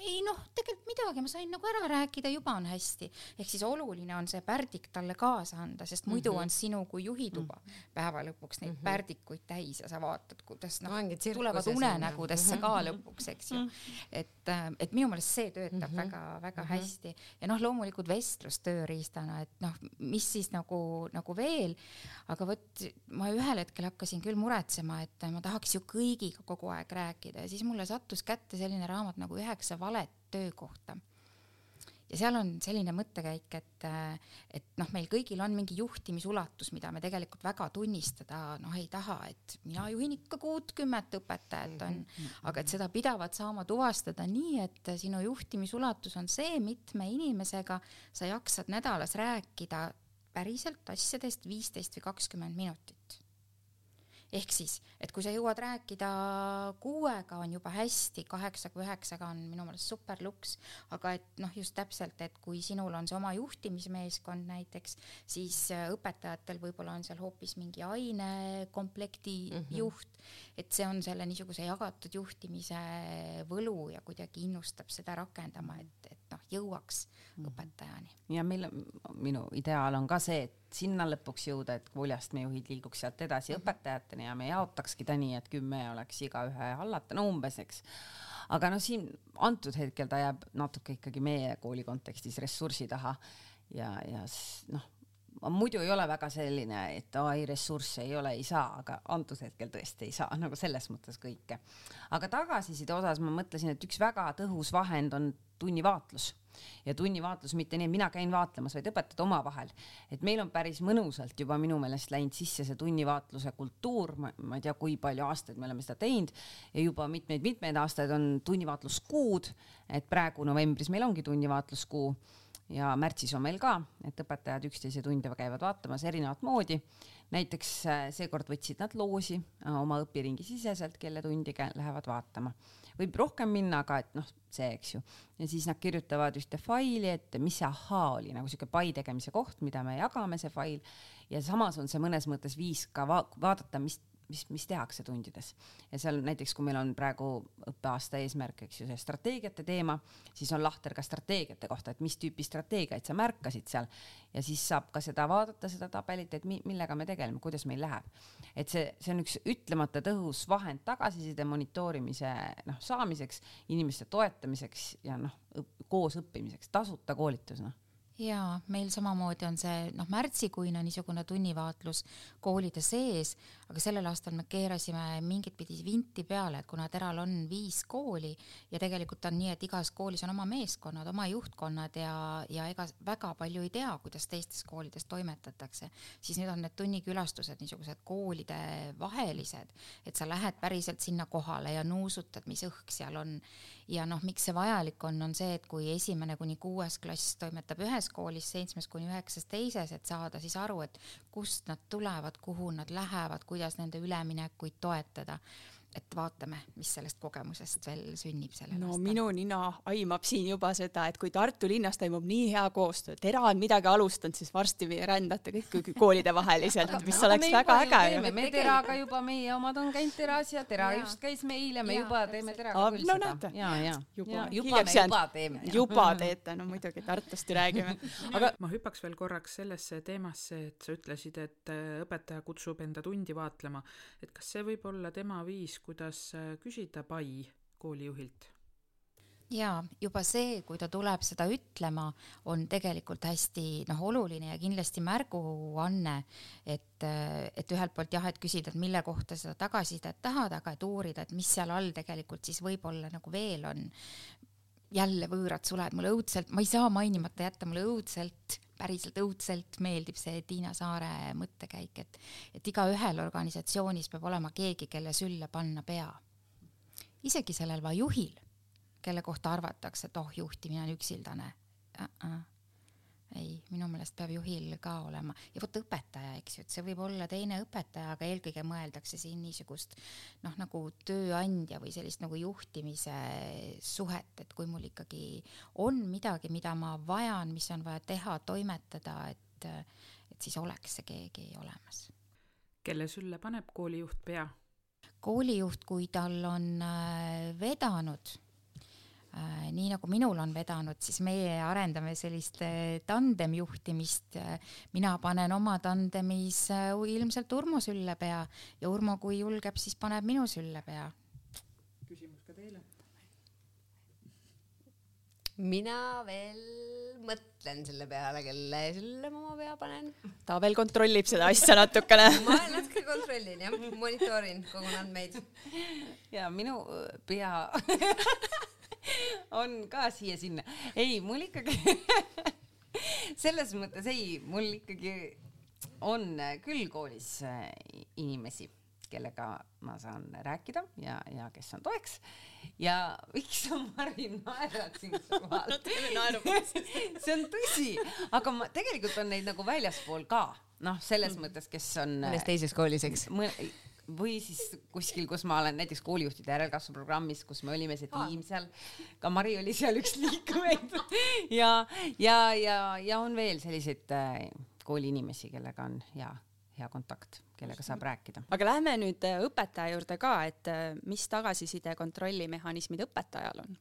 ei noh, tegelikult midagi, ma sain nagu ära rääkida, juba on hästi. ehk siis oluline on see pärdik talle kaasa anda, sest muidu mm -hmm. on sinu kui juhi tuba mm -hmm. päeva lõpuks neid mm -hmm. pärdikuid täis ja sa vaatad, kuidas noh, tulevad unenägudesse mm -hmm. ka lõpuks, eks ju. Mhm. et, äh, et minu meelest see töötab väga-väga mm -hmm. hästi ja noh, loomulikult vestlus tööriistana, et noh, mis siis nagu, nagu veel, aga vot ma ühel hetkel hakkasin küll muretsema, et ma tahaks ju kõigiga kogu aeg rääkida ja siis mulle sattus kätte selline raamat nagu Üheksa valet töökohta. Ja seal on selline mõttekäik, et, et noh, meil kõigil on mingi juhtimisulatus, mida me tegelikult väga tunnistada noh ei taha, et mina juhin ikka kuutkümmet õpetajat on, mhm. aga et seda pidavat saama tuvastada nii, et sinu juhtimisulatus on see, mitme inimesega sa jaksad nädalas rääkida päriselt asjadest viisteist või kakskümmend minutit ehk siis, et kui sa jõuad rääkida kuuega, on juba hästi, kaheksa kui üheksaga on minu meelest super luks, aga et noh, just täpselt, et kui sinul on see oma juhtimismeeskond näiteks, siis äh, õpetajatel võib-olla on seal hoopis mingi ainekomplekti mm -hmm. juht, et see on selle niisuguse jagatud juhtimise võlu ja kuidagi innustab seda rakendama, et, et noh, jõuaks mm -hmm. õpetajani. ja meil, minu ideaal on ka see, et sinna lõpuks jõuda, et kooliastmejuhid liiguks sealt edasi mm -hmm. õpetajateni ja me jaotakski ta nii, et kümme oleks igaühe hallata, no umbes, eks. aga noh, siin antud hetkel ta jääb natuke ikkagi meie kooli kontekstis ressursi taha ja, ja noh, muidu ei ole väga selline, et ai, ressursse ei ole, ei saa, aga antud hetkel tõesti ei saa nagu selles mõttes kõike. aga tagasiside osas ma mõtlesin, et üks väga tõhus vahend on tunnivaatlus. Ja tunnivaatlus mitte nii, et mina käin vaatlemas, vaid õpetajad omavahel. et meil on päris mõnusalt juba minu meelest läinud sisse see tunnivaatluse kultuur, ma ei tea, kui palju aastaid me oleme seda teinud. Ja juba mitmeid-mitmeid aastaid on tunnivaatluskuud, et praegu novembris meil ongi tunnivaatluskuu ja märtsis on meil ka, et õpetajad üksteise tunde käivad vaatamas erinevat moodi. näiteks äh, seekord võtsid nad loosi äh, oma õpiringi siseselt, kelle tundi lähevad vaatama võib rohkem minna, aga et noh, see, eks ju. ja siis nad kirjutavad ühte faili, et mis see ahhaa oli nagu sihuke pai tegemise koht, mida me jagame, see fail. ja samas on see mõnes mõttes viis ka va vaadata, mis mis, mis tehakse tundides. ja seal näiteks, kui meil on praegu õppeaasta eesmärk, eks ju, see strateegiate teema, siis on lahter ka strateegiate kohta, et mis tüüpi strateegiaid sa märkasid seal ja siis saab ka seda vaadata, seda tabelit, et mi, millega me tegeleme, kuidas meil läheb. et see, see on üks ütlemata tõhus vahend tagasiside monitoorimise noh, saamiseks, inimeste toetamiseks ja noh, koos õppimiseks, tasuta koolitus noh jaa, meil samamoodi on see noh, märtsikuine niisugune tunnivaatlus koolide sees, aga sellel aastal me keerasime mingit pidi vinti peale, et kuna Teral on viis kooli ja tegelikult on nii, et igas koolis on oma meeskonnad, oma juhtkonnad ja, ja ega väga palju ei tea, kuidas teistes koolides toimetatakse, siis nüüd on need tunnikülastused niisugused koolide vahelised, et sa lähed päriselt sinna kohale ja nuusutad, mis õhk seal on. Ja noh, miks see vajalik on, on see, et kui esimene kuni kuues klass toimetab ühes koolis, seitsmes kuni üheksas teises, et saada siis aru, et kust nad tulevad, kuhu nad lähevad, kuidas nende üleminekuid toetada et vaatame, mis sellest kogemusest veel sünnib sellel no aastal. minu nina aimab siin juba seda, et kui Tartu linnas toimub nii hea koostöö, Tera on midagi alustanud, siis varsti rändate kõik koolide vaheliselt, mis Aga oleks me väga äge teeme, me Teraga juba, meie omad on käinud Teras ja Tera Jaa. just käis meil ja me Jaa, juba täpselt. teeme Teraga küll no seda. ja, ja, juba, ja juba me juba teeme. juba teete, no muidugi Tartust ju räägime. aga ma hüppaks veel korraks sellesse teemasse, et sa ütlesid, et äh, õpetaja kutsub enda tundi vaatlema, et kas see võib olla tema viis, kuidas äh, küsida pai koolijuhilt? jaa, juba see, kui ta tuleb seda ütlema, on tegelikult hästi noh, oluline ja kindlasti märguanne, et, et ühelt poolt jah, et küsida, et mille kohta seda tagasisidet tahad, aga et uurida, et mis seal all tegelikult siis võib-olla nagu veel on. jälle võõrad suled, mulle õudselt, ma ei saa mainimata jätta, mulle õudselt, päriselt õudselt meeldib see Tiina Saare mõttekäik, et, et igaühel organisatsioonis peab olema keegi, kelle sülle panna pea. isegi sellel juhil kelle kohta arvatakse, et oh, juhtimine on üksildane uh. -uh. Ei, minu meelest peab juhil ka olema ja vot õpetaja, eks ju, et see võib olla teine õpetaja, aga eelkõige mõeldakse siin niisugust noh, nagu tööandja või sellist nagu juhtimise suhet, et kui mul ikkagi on midagi, mida ma vajan, mis on vaja teha, toimetada, et, et siis oleks see keegi olemas kelle sülle paneb koolijuht pea? koolijuht, kui tal on äh, vedanud nii nagu minul on vedanud, siis meie arendame sellist äh, tandemjuhtimist. mina panen oma tandemis äh, ilmselt Urmo sülle pea ja Urmo, kui julgeb, siis paneb minu sülle pea. küsimus ka teile. mina veel mõtlen selle peale, kelle sülle ma oma pea panen. ta veel kontrollib seda asja natukene. ma natuke kontrollin jah, monitoorin, kogun andmeid. ja minu pea on ka siia-sinna. ei, mul ikkagi selles mõttes ei, mul ikkagi on küll koolis äh, inimesi, kellega ma saan rääkida ja, ja kes on toeks. ja miks sa, Mari, naerad siinkohal no see on tõsi, aga ma tegelikult on neid nagu väljaspool ka, noh, selles mõttes, kes on. mõnes teises koolis, eks? või siis kuskil, kus ma olen näiteks koolijuhtide järelkasvu programmis, kus me olime see tiim seal, ka Mari oli seal üks liikmeid ja, ja, ja, ja on veel selliseid äh, kooliinimesi, kellega on hea, hea kontakt, kellega saab rääkida. aga lähme nüüd äh, õpetaja juurde ka, et äh, mis tagasiside kontrollimehhanismid õpetajal on?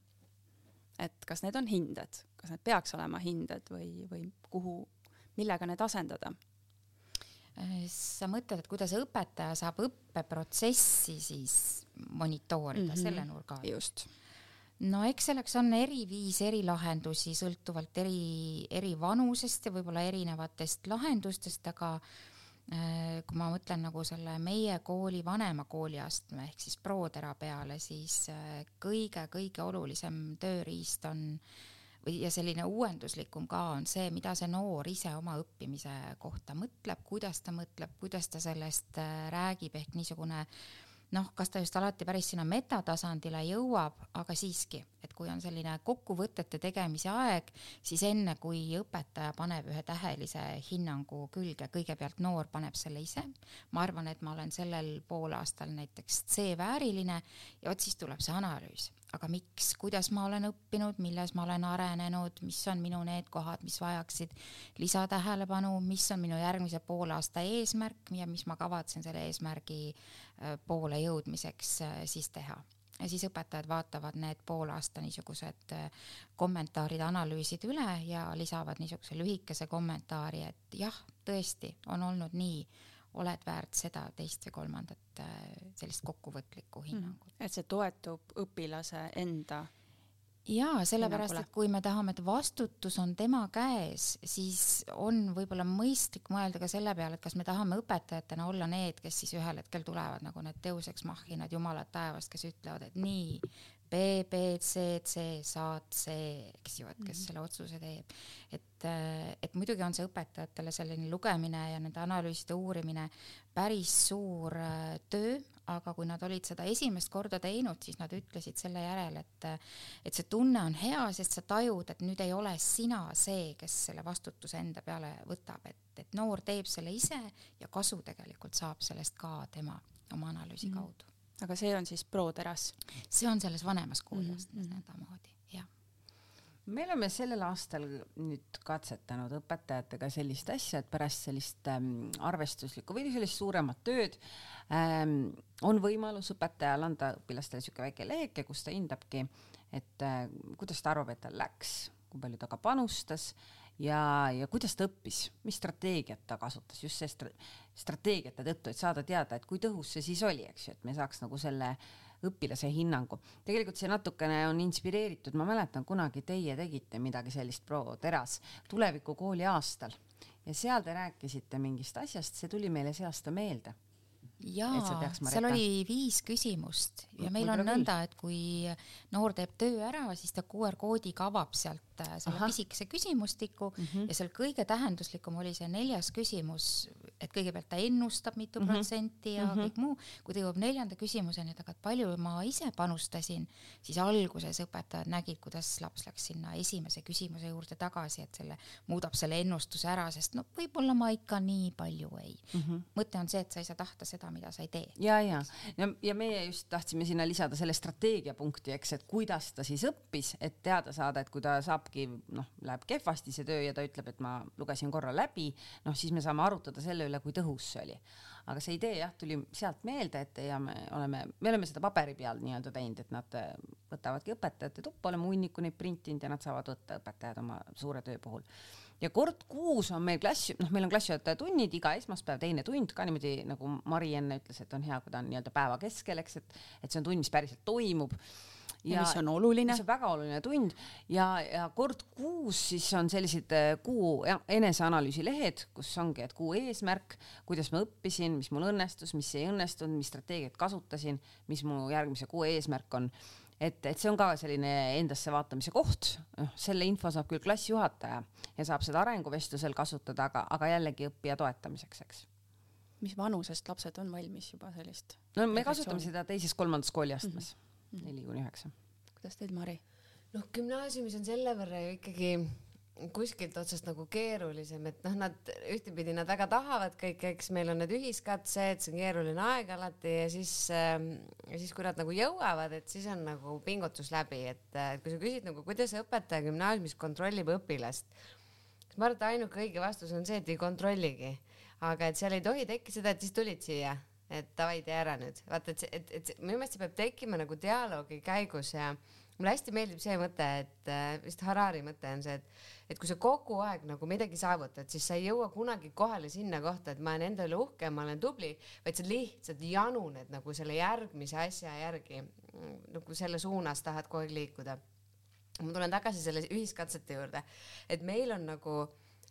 et kas need on hinded, kas need peaks olema hinded või, või kuhu, millega need asendada? sa mõtled, et kuidas õpetaja saab õppeprotsessi siis monitoorida mm -hmm. selle nurga alt? just. no eks selleks on eri viise, eri lahendusi sõltuvalt eri, eri vanusest ja võib-olla erinevatest lahendustest, aga äh, kui ma mõtlen nagu selle meie kooli vanema kooliastme ehk siis ProTera peale, siis kõige-kõige olulisem tööriist on äh, või, ja selline uuenduslikum ka on see, mida see noor ise oma õppimise kohta mõtleb, kuidas ta mõtleb, kuidas ta sellest äh, räägib, ehk niisugune noh, kas ta just alati päris sinna metatasandile jõuab, aga siiski, et kui on selline kokkuvõtete tegemise aeg, siis enne kui õpetaja paneb ühe tähelise hinnangu külge, kõigepealt noor paneb selle ise. ma arvan, et ma olen sellel poolaastal näiteks C-vääriline ja vot siis tuleb see analüüs aga miks, kuidas ma olen õppinud, milles ma olen arenenud, mis on minu need kohad, mis vajaksid lisatähelepanu, mis on minu järgmise poolaasta eesmärk ja mis ma kavatsen selle eesmärgi poole jõudmiseks äh, siis teha. Ja siis õpetajad vaatavad need poolaasta niisugused äh, kommentaarid, analüüsid üle ja lisavad niisuguse lühikese kommentaari, et jah, tõesti on olnud nii. Oled väärt seda, teist või kolmandat äh, sellist kokkuvõtlikku hinnangut. Mm.. et see toetub õpilase enda jaa, sellepärast, et kui me tahame, et vastutus on tema käes, siis on võib-olla mõistlik mõelda ka selle peale, et kas me tahame õpetajatena olla need, kes siis ühel hetkel tulevad nagu need deus ex machinad, jumalad taevast, kes ütlevad, et nii, B, B, C, C, saad C, eks ju, et kes mm -hmm. selle otsuse teeb. et, äh, et muidugi on see õpetajatele selline lugemine ja nende analüüside uurimine päris suur äh, töö, aga kui nad olid seda esimest korda teinud, siis nad ütlesid selle järel, et, et see tunne on hea, sest sa tajud, et nüüd ei ole sina see, kes selle vastutuse enda peale võtab, et, et noor teeb selle ise ja kasu tegelikult saab sellest ka tema oma analüüsi mm kaudu aga see on siis ProTeras? see on selles vanemas kooliastmes mm -hmm. nõndamoodi, me oleme sellel aastal nüüd katsetanud õpetajatega sellist asja, et pärast sellist ähm, arvestuslikku või sellist suuremat tööd ähm, on võimalus õpetajal anda õpilastele siuke väike leheke, kus ta hindabki, et äh, kuidas ta arvab, et tal läks, kui palju ta ka panustas ja, ja kuidas ta õppis, mis strateegiat ta kasutas, just see stra strateegiate tõttu, et saada teada, et kui tõhus see siis oli, eks ju, et me saaks nagu selle õpilase hinnangu. tegelikult see natukene on inspireeritud, ma mäletan, kunagi teie tegite midagi sellist Pro Teras tulevikukooli aastal. Ja seal te rääkisite mingist asjast, see tuli meile see aasta meelde. Jaa, seal oli viis küsimust. Ja meil on nõnda, et kui noor teeb töö ära, siis ta QR koodiga avab sealt äh, selle pisikese küsimustiku. Mm -hmm. ja seal kõige tähenduslikum oli see neljas küsimus, et kõigepealt ta ennustab mitu mm -hmm. protsenti ja mm -hmm. kõik muu, kui ta jõuab neljanda küsimuseni, et aga palju ma ise panustasin, siis alguses õpetajad nägid, kuidas laps läks sinna esimese küsimuse juurde tagasi, et selle, muudab selle ennustuse ära, sest no võib-olla ma ikka nii palju ei mm. -hmm. mõte on see, et sa ei saa tahta seda, mida sa ei tee. ja, ja, ja, ja meie just tahtsime sinna lisada selle strateegiapunkti, eks, et kuidas ta siis õppis, et teada saada, et kui ta saabki, noh, läheb kehvasti see töö ja ta ütleb, et ma lugesin korra läbi, noh, siis me saame arutada selle üle, kui tõhus see oli. aga see idee jah, tuli sealt meelde, et ja me oleme, me oleme seda paberi peal nii-öelda teinud, et nad äh, võtavadki õpetajate tuppa, oleme hunniku neid printinud ja nad saavad võtta õpetajad oma suure töö puhul ja kord kuus on meil klass, noh, meil on klassijuhataja tunnid, iga esmaspäev teine tund ka niimoodi nagu Mari enne ütles, et on hea, kui ta on nii-öelda päeva keskel, eks, et, et see on tund, mis päriselt toimub ja, ja mis on oluline. see on väga oluline tund ja, ja kord kuus siis on sellised äh, kuu eneseanalüüsi lehed, kus ongi, et kuu eesmärk, kuidas ma õppisin, mis mul õnnestus, mis ei õnnestunud, mis strateegiat kasutasin, mis mu järgmise kuu eesmärk on et, et see on ka selline endasse vaatamise koht, noh, selle info saab küll klassijuhataja ja saab seda arenguvestlusel kasutada, aga, aga jällegi õppija toetamiseks, eks. mis vanusest lapsed on valmis juba sellist? no me kasutame seda teises-kolmandas kooliastmes mm -hmm., neli kuni üheksa. kuidas teil, Mari? noh, gümnaasiumis on selle võrra ju ikkagi kuskilt otsast nagu keerulisem, et noh, nad ühtepidi nad väga tahavad kõike, eks meil on need ühiskatsed, see on keeruline aeg alati ja siis äh,, siis kui nad nagu jõuavad, et siis on nagu pingutus läbi, et äh, kui sa küsid nagu, kuidas õpetaja gümnaasiumis kontrollib õpilast, siis ma arvan, et ainuke õige vastus on see, et ei kontrolligi, aga et seal ei tohi tekkida seda, et siis tulid siia et davai, tee ära nüüd, vaata, et et, et minu meelest see peab tekkima nagu dialoogi käigus ja mulle hästi meeldib see mõte, et äh, vist Harari mõte on see, et, et kui sa kogu aeg nagu midagi saavutad, siis sa ei jõua kunagi kohale sinna kohta, et ma olen enda üle uhke, ma olen tubli, vaid sa lihtsalt januned nagu selle järgmise asja järgi, nagu selle suunas tahad kogu aeg liikuda. ma tulen tagasi selle ühiskatsete juurde, et meil on nagu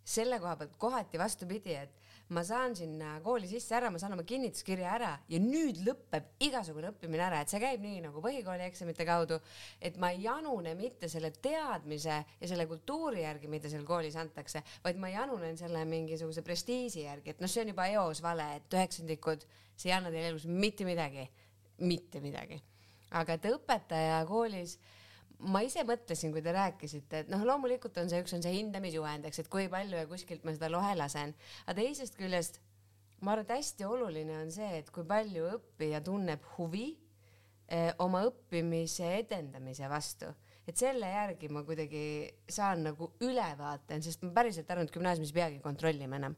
selle koha pealt kohati vastupidi, et ma saan sinna kooli sisse ära, ma saan oma kinnituskirja ära ja nüüd lõpeb igasugune õppimine ära, et see käib nii nagu põhikooli eksamite kaudu, et ma ei janune mitte selle teadmise ja selle kultuuri järgi, mida seal koolis antakse, vaid ma janunen selle mingisuguse prestiiži järgi, et noh, see on juba eos vale, et üheksandikud, see ei anna teile elus mitte midagi, mitte midagi. aga et õpetaja koolis ma ise mõtlesin, kui te rääkisite, et noh, loomulikult on see, üks on see hindamisjuhend, eks, et kui palju ja kuskilt ma seda lohe lasen, aga teisest küljest ma arvan, et hästi oluline on see, et kui palju õppija tunneb huvi eh, oma õppimise edendamise vastu, et selle järgi ma kuidagi saan nagu ülevaate, sest ma päriselt arvan, et gümnaasiumis ei peagi kontrollima enam.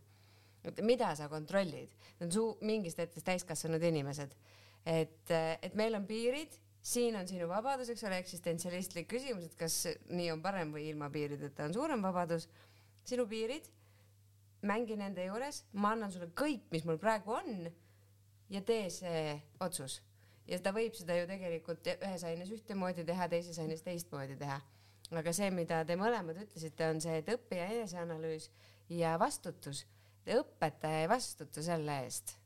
et mida sa kontrollid, need on suu mingist hetkest täiskasvanud inimesed, et, et meil on piirid siin on sinu vabadus, eks ole, eksistentsialistlik küsimus, et kas nii on parem või ilma piirideta on suurem vabadus. sinu piirid, mängi nende juures, ma annan sulle kõik, mis mul praegu on ja tee see otsus. ja ta võib seda ju tegelikult ühes aines ühtemoodi teha, teises aines teistmoodi teha. aga see, mida te mõlemad ütlesite, on see, et õppija eneseanalüüs ja vastutus. õpetaja ei vastuta selle eest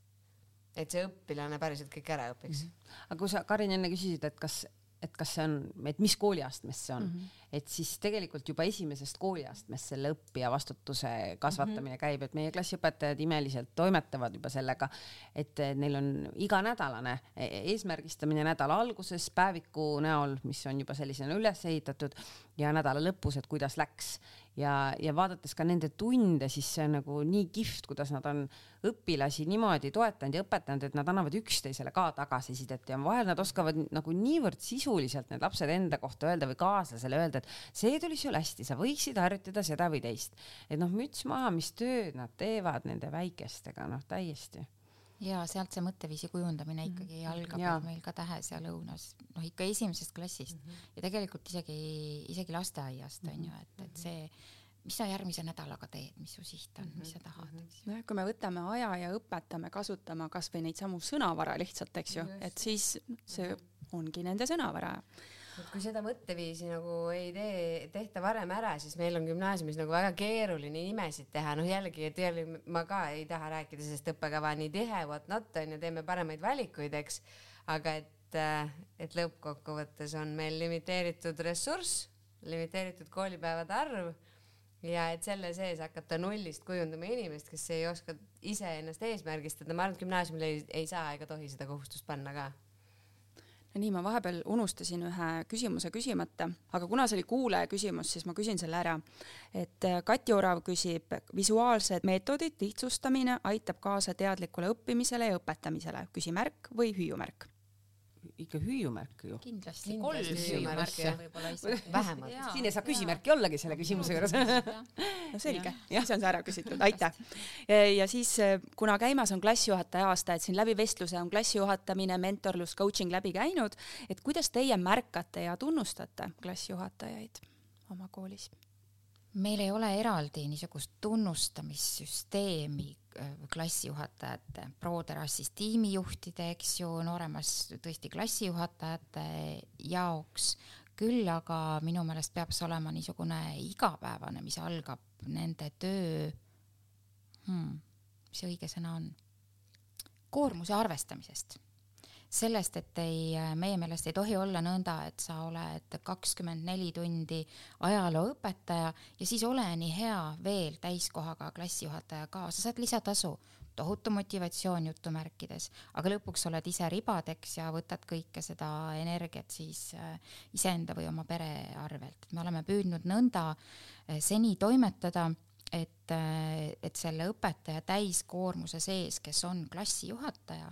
et see õpilane päriselt kõik ära õpiks mm. -hmm. aga kui sa, Karin, enne küsisid, et kas, et kas see on, et mis kooliastmes see on mm, -hmm. et siis tegelikult juba esimesest kooliastmest selle õppija vastutuse kasvatamine mm -hmm. käib, et meie klassiõpetajad imeliselt toimetavad juba sellega, et neil on iganädalane e-, eesmärgistamine nädala alguses päeviku näol, mis on juba sellisena üles ehitatud ja nädala lõpus, et kuidas läks ja, ja vaadates ka nende tunde, siis see on nagu nii kihvt, kuidas nad on õpilasi niimoodi toetanud ja õpetanud, et nad annavad üksteisele ka tagasisidet ja vahel nad oskavad nagu niivõrd sisuliselt need lapsed enda kohta öelda või kaaslasele öelda, et see tuli sul hästi, sa võiksid harjutada seda või teist. et noh, müts maha, mis tööd nad teevad nende väikestega, noh täiesti ja sealt see mõtteviisi kujundamine ikkagi mm -hmm. algab ja. meil ka Tähes ja Lõunas, noh ikka esimesest klassist mm -hmm. ja tegelikult isegi, isegi lasteaiast on ju, et, et see, mis sa järgmise nädalaga teed, mis su siht on, mis sa tahad, eks ju. nojah, kui me võtame aja ja õpetame kasutama kasvõi neid samu sõnavara lihtsalt, eks ju, et siis see ongi nende sõnavara kui seda mõtteviisi nagu ei tee, tehta varem ära, siis meil on gümnaasiumis nagu väga keeruline nimesid teha, noh jällegi, et jälle ma ka ei taha rääkida sellest õppekava nii tihe, what not on ju, teeme paremaid valikuid, eks, aga et, et lõppkokkuvõttes on meil limiteeritud ressurss, limiteeritud koolipäevade arv ja et selle sees hakata nullist kujundama inimest, kes ei oska iseennast eesmärgistada, ma arvan, et gümnaasiumil ei, ei saa ega tohi seda kohustust panna ka nii, ma vahepeal unustasin ühe küsimuse küsimata, aga kuna see oli kuulaja küsimus, siis ma küsin selle ära. et äh, Kati Orav küsib, visuaalsed meetodid, lihtsustamine aitab kaasa teadlikule õppimisele ja õpetamisele, küsimärk või hüüumärk ikka hüüumärk ju. kindlasti, kolm hüüumärki võib-olla isegi. vähemalt. siin ei saa küsimärki ollagi selle küsimuse juures no selge, siis on see ära küsitud, aitäh. ja siis, kuna käimas on klassijuhataja aasta, et siin läbi vestluse on klassijuhatamine, mentorlus, coaching läbi käinud, et kuidas teie märkate ja tunnustate klassijuhatajaid oma koolis? Meil ei ole eraldi niisugust tunnustamissüsteemi äh, klassijuhatajate, pro-terrassis tiimijuhtide, eks ju, nooremas tõesti klassijuhatajate jaoks, küll aga minu meelest peab see olema niisugune igapäevane, mis algab nende töö hmm,, mis see õige sõna on, koormuse arvestamisest sellest, et ei, meie meelest ei tohi olla nõnda, et sa oled kakskümmend neli tundi ajalooõpetaja ja siis ole nii hea veel täiskohaga klassijuhataja ka, sa saad lisatasu, tohutu motivatsioon jutumärkides, aga lõpuks oled ise ribadeks ja võtad kõike seda energiat siis äh, iseenda või oma pere arvelt. me oleme püüdnud nõnda äh, seni toimetada et, äh, et selle õpetaja täiskoormuse sees, kes on klassijuhataja,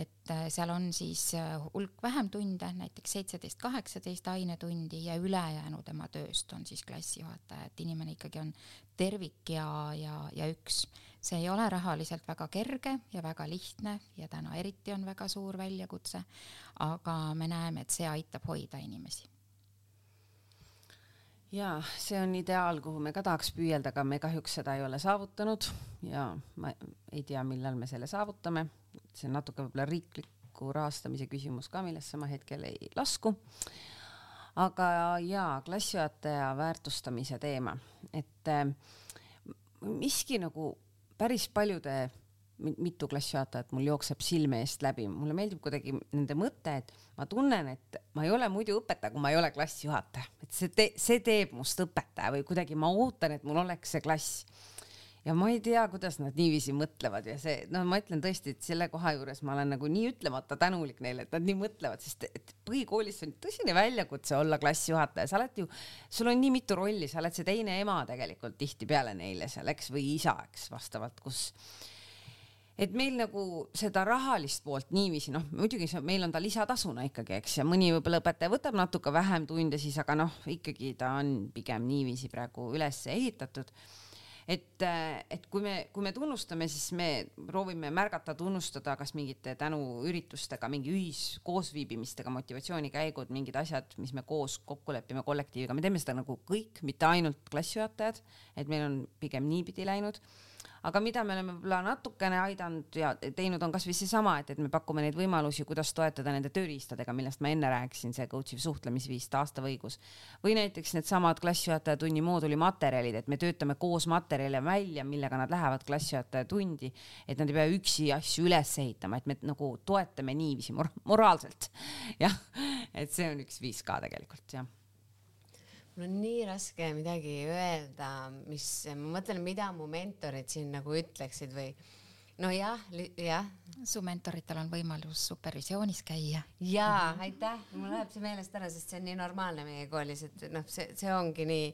et äh, seal on siis äh, hulk vähem tunde, näiteks seitseteist, kaheksateist ainetundi ja ülejäänu tema tööst on siis klassijuhataja, et inimene ikkagi on tervik ja, ja, ja üks. see ei ole rahaliselt väga kerge ja väga lihtne ja täna eriti on väga suur väljakutse, aga me näeme, et see aitab hoida inimesi jaa, see on ideaal, kuhu me ka tahaks püüelda, aga me kahjuks seda ei ole saavutanud ja ma ei tea, millal me selle saavutame see on natuke võib-olla riikliku rahastamise küsimus ka, millesse ma hetkel ei lasku. aga jaa, klassijuhataja väärtustamise teema, et äh, miski nagu päris paljude mitu klassijuhatajat mul jookseb silme eest läbi, mulle meeldib kuidagi nende mõte, et ma tunnen, et ma ei ole muidu õpetaja, kui ma ei ole klassijuhataja, et see te, see teeb must õpetaja või kuidagi ma ootan, et mul oleks see klass ja ma ei tea, kuidas nad niiviisi mõtlevad ja see, no ma ütlen tõesti, et selle koha juures ma olen nagu nii ütlemata tänulik neile, et nad nii mõtlevad, sest et põhikoolis on tõsine väljakutse olla klassijuhataja, sa oled ju, sul on nii mitu rolli, sa oled see teine ema tegelikult tihtipeale neile seal, eks, või isa, eks, vastavalt kus et meil nagu seda rahalist poolt niiviisi, noh, muidugi see, meil on ta lisatasuna ikkagi, eks, ja mõni võib-olla õpetaja võtab natuke vähem tunde siis, aga noh, ikkagi ta on pigem niiviisi praegu üles ehitatud et, äh, et kui me, kui me tunnustame, siis me proovime märgata, tunnustada kas mingite tänuüritustega, mingi ühis koosviibimistega, motivatsioonikäigud, mingid asjad, mis me koos kokku lepime kollektiiviga, me teeme seda nagu kõik, mitte ainult klassijuhatajad, et meil on pigem niipidi läinud aga mida me oleme võib-olla natukene aidanud ja teinud, on kasvõi seesama, et, et me pakume neid võimalusi, kuidas toetada nende tööriistadega, millest ma enne rääkisin, see coach iv suhtlemisviis, taastav õigus. või näiteks needsamad klassijuhataja tunni mooduli materjalid, et me töötame koos materjale välja, millega nad lähevad klassijuhataja tundi, et nad ei pea üksi asju üles ehitama, et me nagu toetame niiviisi mor moraalselt. jah, et see on üks viis ka tegelikult jah mul on nii raske midagi öelda, mis, ma mõtlen, mida mu mentorid siin nagu ütleksid või nojah, jah su mentoritel on võimalus supervisioonis käia. jaa, aitäh, mul läheb see meelest ära, sest see on nii normaalne meie koolis, et noh, see, see ongi nii.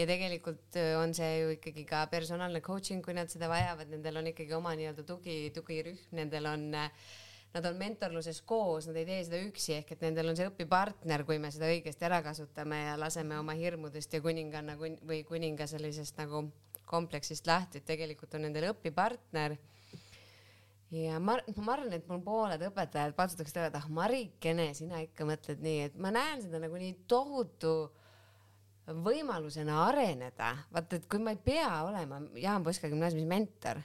Ja tegelikult öö, on see ju ikkagi ka personaalne coaching, kui nad seda vajavad, nendel on ikkagi oma nii-öelda tugi, tugirühm, nendel on äh, Nad on mentorluses koos, nad ei tee seda üksi, ehk et nendel on see õpipartner, kui me seda õigesti ära kasutame ja laseme oma hirmudest ja kuninganna kun- või kuninga sellisest nagu kompleksist lahti, et tegelikult on nendel õpipartner ja ma, ma arvan, et mul pooled õpetajad patsutaksid ära, et ah Marikene, sina ikka mõtled nii, et ma näen seda nagu nii tohutu võimalusena areneda. vaata, et kui ma ei pea olema Jaan Poska gümnaasiumis mentor,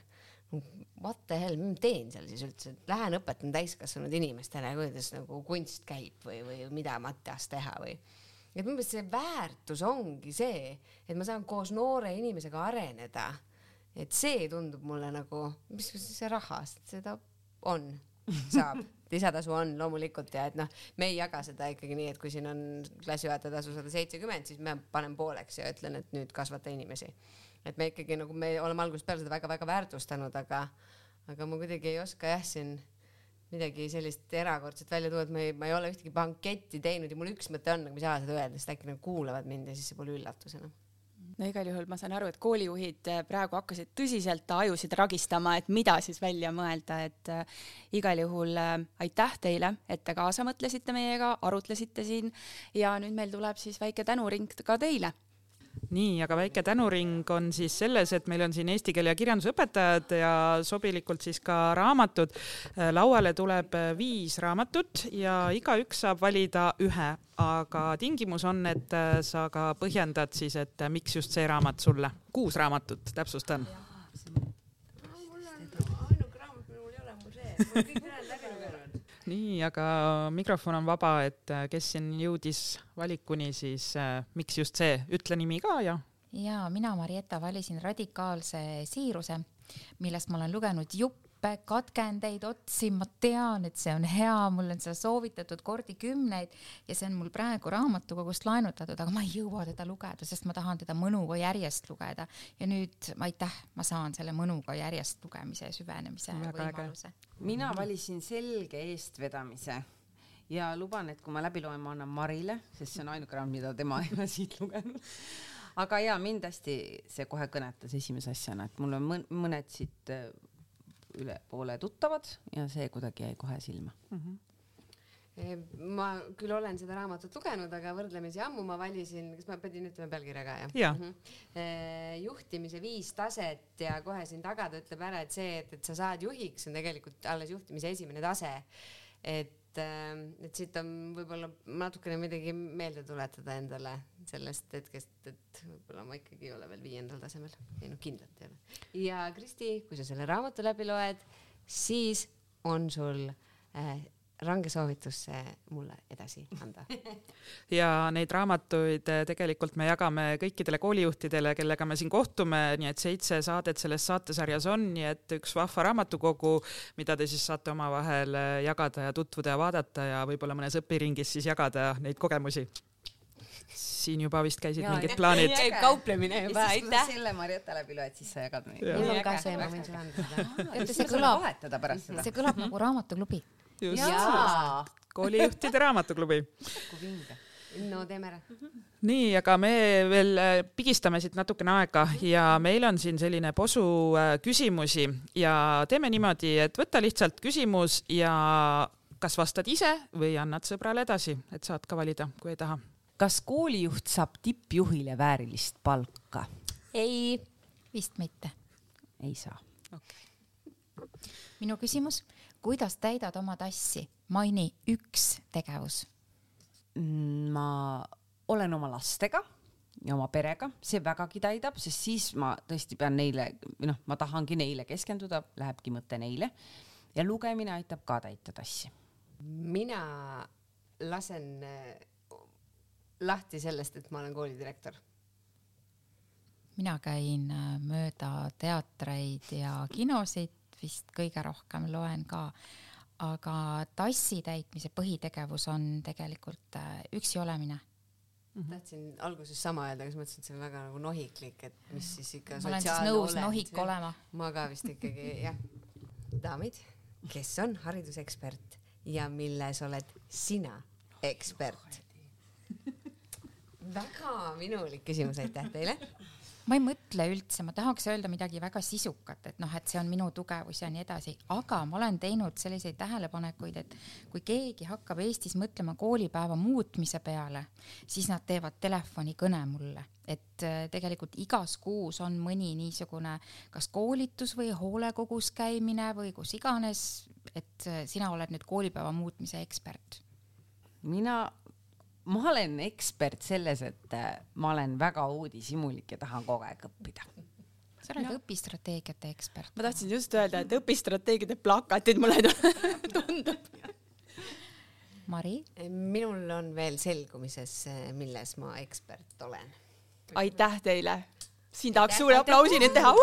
what the hell, mis ma teen seal siis üldse, et lähen õpetan täiskasvanud inimestele, kuidas nagu kunst käib või, või mida matjas teha või. et minu meelest see väärtus ongi see, et ma saan koos noore inimesega areneda et see tundub mulle nagu, mis see raha, seda on, saab, lisatasu on loomulikult ja et noh, me ei jaga seda ikkagi nii, et kui siin on klassijuhataja tasu sada seitsekümmend, siis ma panen pooleks ja ütlen, et nüüd kasvata inimesi. et me ikkagi nagu me oleme algusest peale seda väga-väga väärtustanud, aga, aga ma kuidagi ei oska jah siin midagi sellist erakordset välja tuua, et ma ei, ma ei ole ühtegi banketti teinud ja mul üks mõte on, aga ma ei saa seda öelda, sest äkki nad kuulavad mind ja siis see pole üllatusena. No igal juhul ma saan aru, et koolijuhid eh, praegu hakkasid tõsiselt ajusid ragistama, et mida siis välja mõelda, et äh, igal juhul äh, aitäh teile, et te kaasa mõtlesite meiega, arutlesite siin ja nüüd meil tuleb siis väike tänuring ka teile nii, aga väike tänuring on siis selles, et meil on siin eesti keele ja kirjanduse õpetajad ja sobilikult siis ka raamatud. lauale tuleb viis raamatut ja igaüks saab valida ühe, aga tingimus on, et sa ka põhjendad siis, et miks just see raamat sulle, kuus raamatut, täpsustan. ainuke raamat, mul ei ole, mul see, mul kõik ülejäänud. nii, aga mikrofon on vaba, et kes siin jõudis valikuni, siis äh, miks just see, ütle nimi ka ja. Ja mina, Marietta, valisin radikaalse siiruse, millest ma olen lugenud juppe, katkendeid, otsi, ma tean, et see on hea, mul on seda soovitatud kordi kümneid ja see on mul praegu raamatukogust laenutatud, aga ma ei jõua teda lugeda, sest ma tahan teda mõnuga järjest lugeda ja nüüd aitäh, ma saan selle mõnuga järjest lugemise ja süvenemise Väga võimaluse. mina valisin selge eestvedamise ja luban, et kui ma läbi loen, ma annan Marile, sest see on ainuke raamat, mida tema ei ole siit lugenud. aga ja mind hästi see kohe kõnetas esimese asjana, et mul on mõn- mõned siit üle poole tuttavad ja see kuidagi jäi kohe silma. ma küll olen seda raamatut lugenud, aga võrdlemisi ammu ma valisin, kas ma pidin ütlema pealkirja ka jah Jaa. mm? -hmm. juhtimise viis taset ja kohe siin taga ta ütleb ära, et see, et, et sa saad juhiks, on tegelikult alles juhtimise esimene tase. et, et siit on võib-olla natukene midagi meelde tuletada endale sellest hetkest, et võib-olla ma ikkagi ei ole veel viiendal tasemel, ei noh, kindlalt ei ole. ja Kristi, kui sa selle raamatu läbi loed, siis on sul äh, range soovitus see mulle edasi anda. ja neid raamatuid eh, tegelikult me jagame kõikidele koolijuhtidele, kellega me siin kohtume, nii et seitse saadet selles saatesarjas on, nii et üks vahva raamatukogu, mida te siis saate omavahel eh, jagada ja tutvuda ja vaadata ja võib-olla mõnes õpiringis siis jagada neid kogemusi. siin juba vist käisid Jaa, mingid plaanid. käib kauplemine ja juba, siis, kui sa aitäh. selle Marietta läbi loed, siis sa jagad neid. Mul on ka see, ma võin sulle anda seda. see kõlab see kõlab nagu raamatuklubi. just, koolijuhtide raamatuklubi. kui vinge. no teeme ära. nii, aga me veel äh, pigistame siit natukene aega ja meil on siin selline posu äh, küsimusi ja teeme niimoodi, et võta lihtsalt küsimus ja kas vastad ise või annad sõbrale edasi, et saad ka valida, kui ei taha. kas koolijuht saab tippjuhile väärilist palka? ei, vist mitte. ei saa. minu küsimus, kuidas täidad oma tassi? maini üks tegevus. Mm, ma olen oma lastega ja oma perega, see vägagi täidab, sest siis ma tõesti pean neile, noh, ma tahangi neile keskenduda, lähebki mõte neile ja lugemine aitab ka täita tassi. mina lasen äh, lahti sellest, et ma olen koolidirektor. mina käin äh, mööda teatreid ja kinosid, vist kõige rohkem loen ka, aga tassi täitmise põhitegevus on tegelikult äh, üksi olemine. tahtsin alguses sama öelda, aga siis mõtlesin, et see on väga nagu nohiklik, et mis siis ikka ma olen siis sotsiaalne nõus olend. nohik olema. ma ka vist ikkagi jah, daamid, kes on haridusekspert ja milles oled sina ekspert? väga minulik küsimus, aitäh teile ma ei mõtle üldse, ma tahaks öelda midagi väga sisukat, et noh, et see on minu tugevus ja nii edasi, aga ma olen teinud selliseid tähelepanekuid, et kui keegi hakkab Eestis mõtlema koolipäeva muutmise peale, siis nad teevad telefonikõne mulle, et äh, tegelikult igas kuus on mõni niisugune kas koolitus või hoolekogus käimine või kus iganes, et äh, sina oled nüüd koolipäeva muutmise ekspert. Mina ma olen ekspert selles, et äh, ma olen väga uudishimulik ja tahan kogu aeg õppida. sa oled no. õpistrateegiate ekspert. ma tahtsin just öelda, et õpistrateegiate plakatid mulle tundub. Mari? minul on veel selgumises, milles ma ekspert olen. aitäh teile. siin tahaks suure aplausi nüüd teha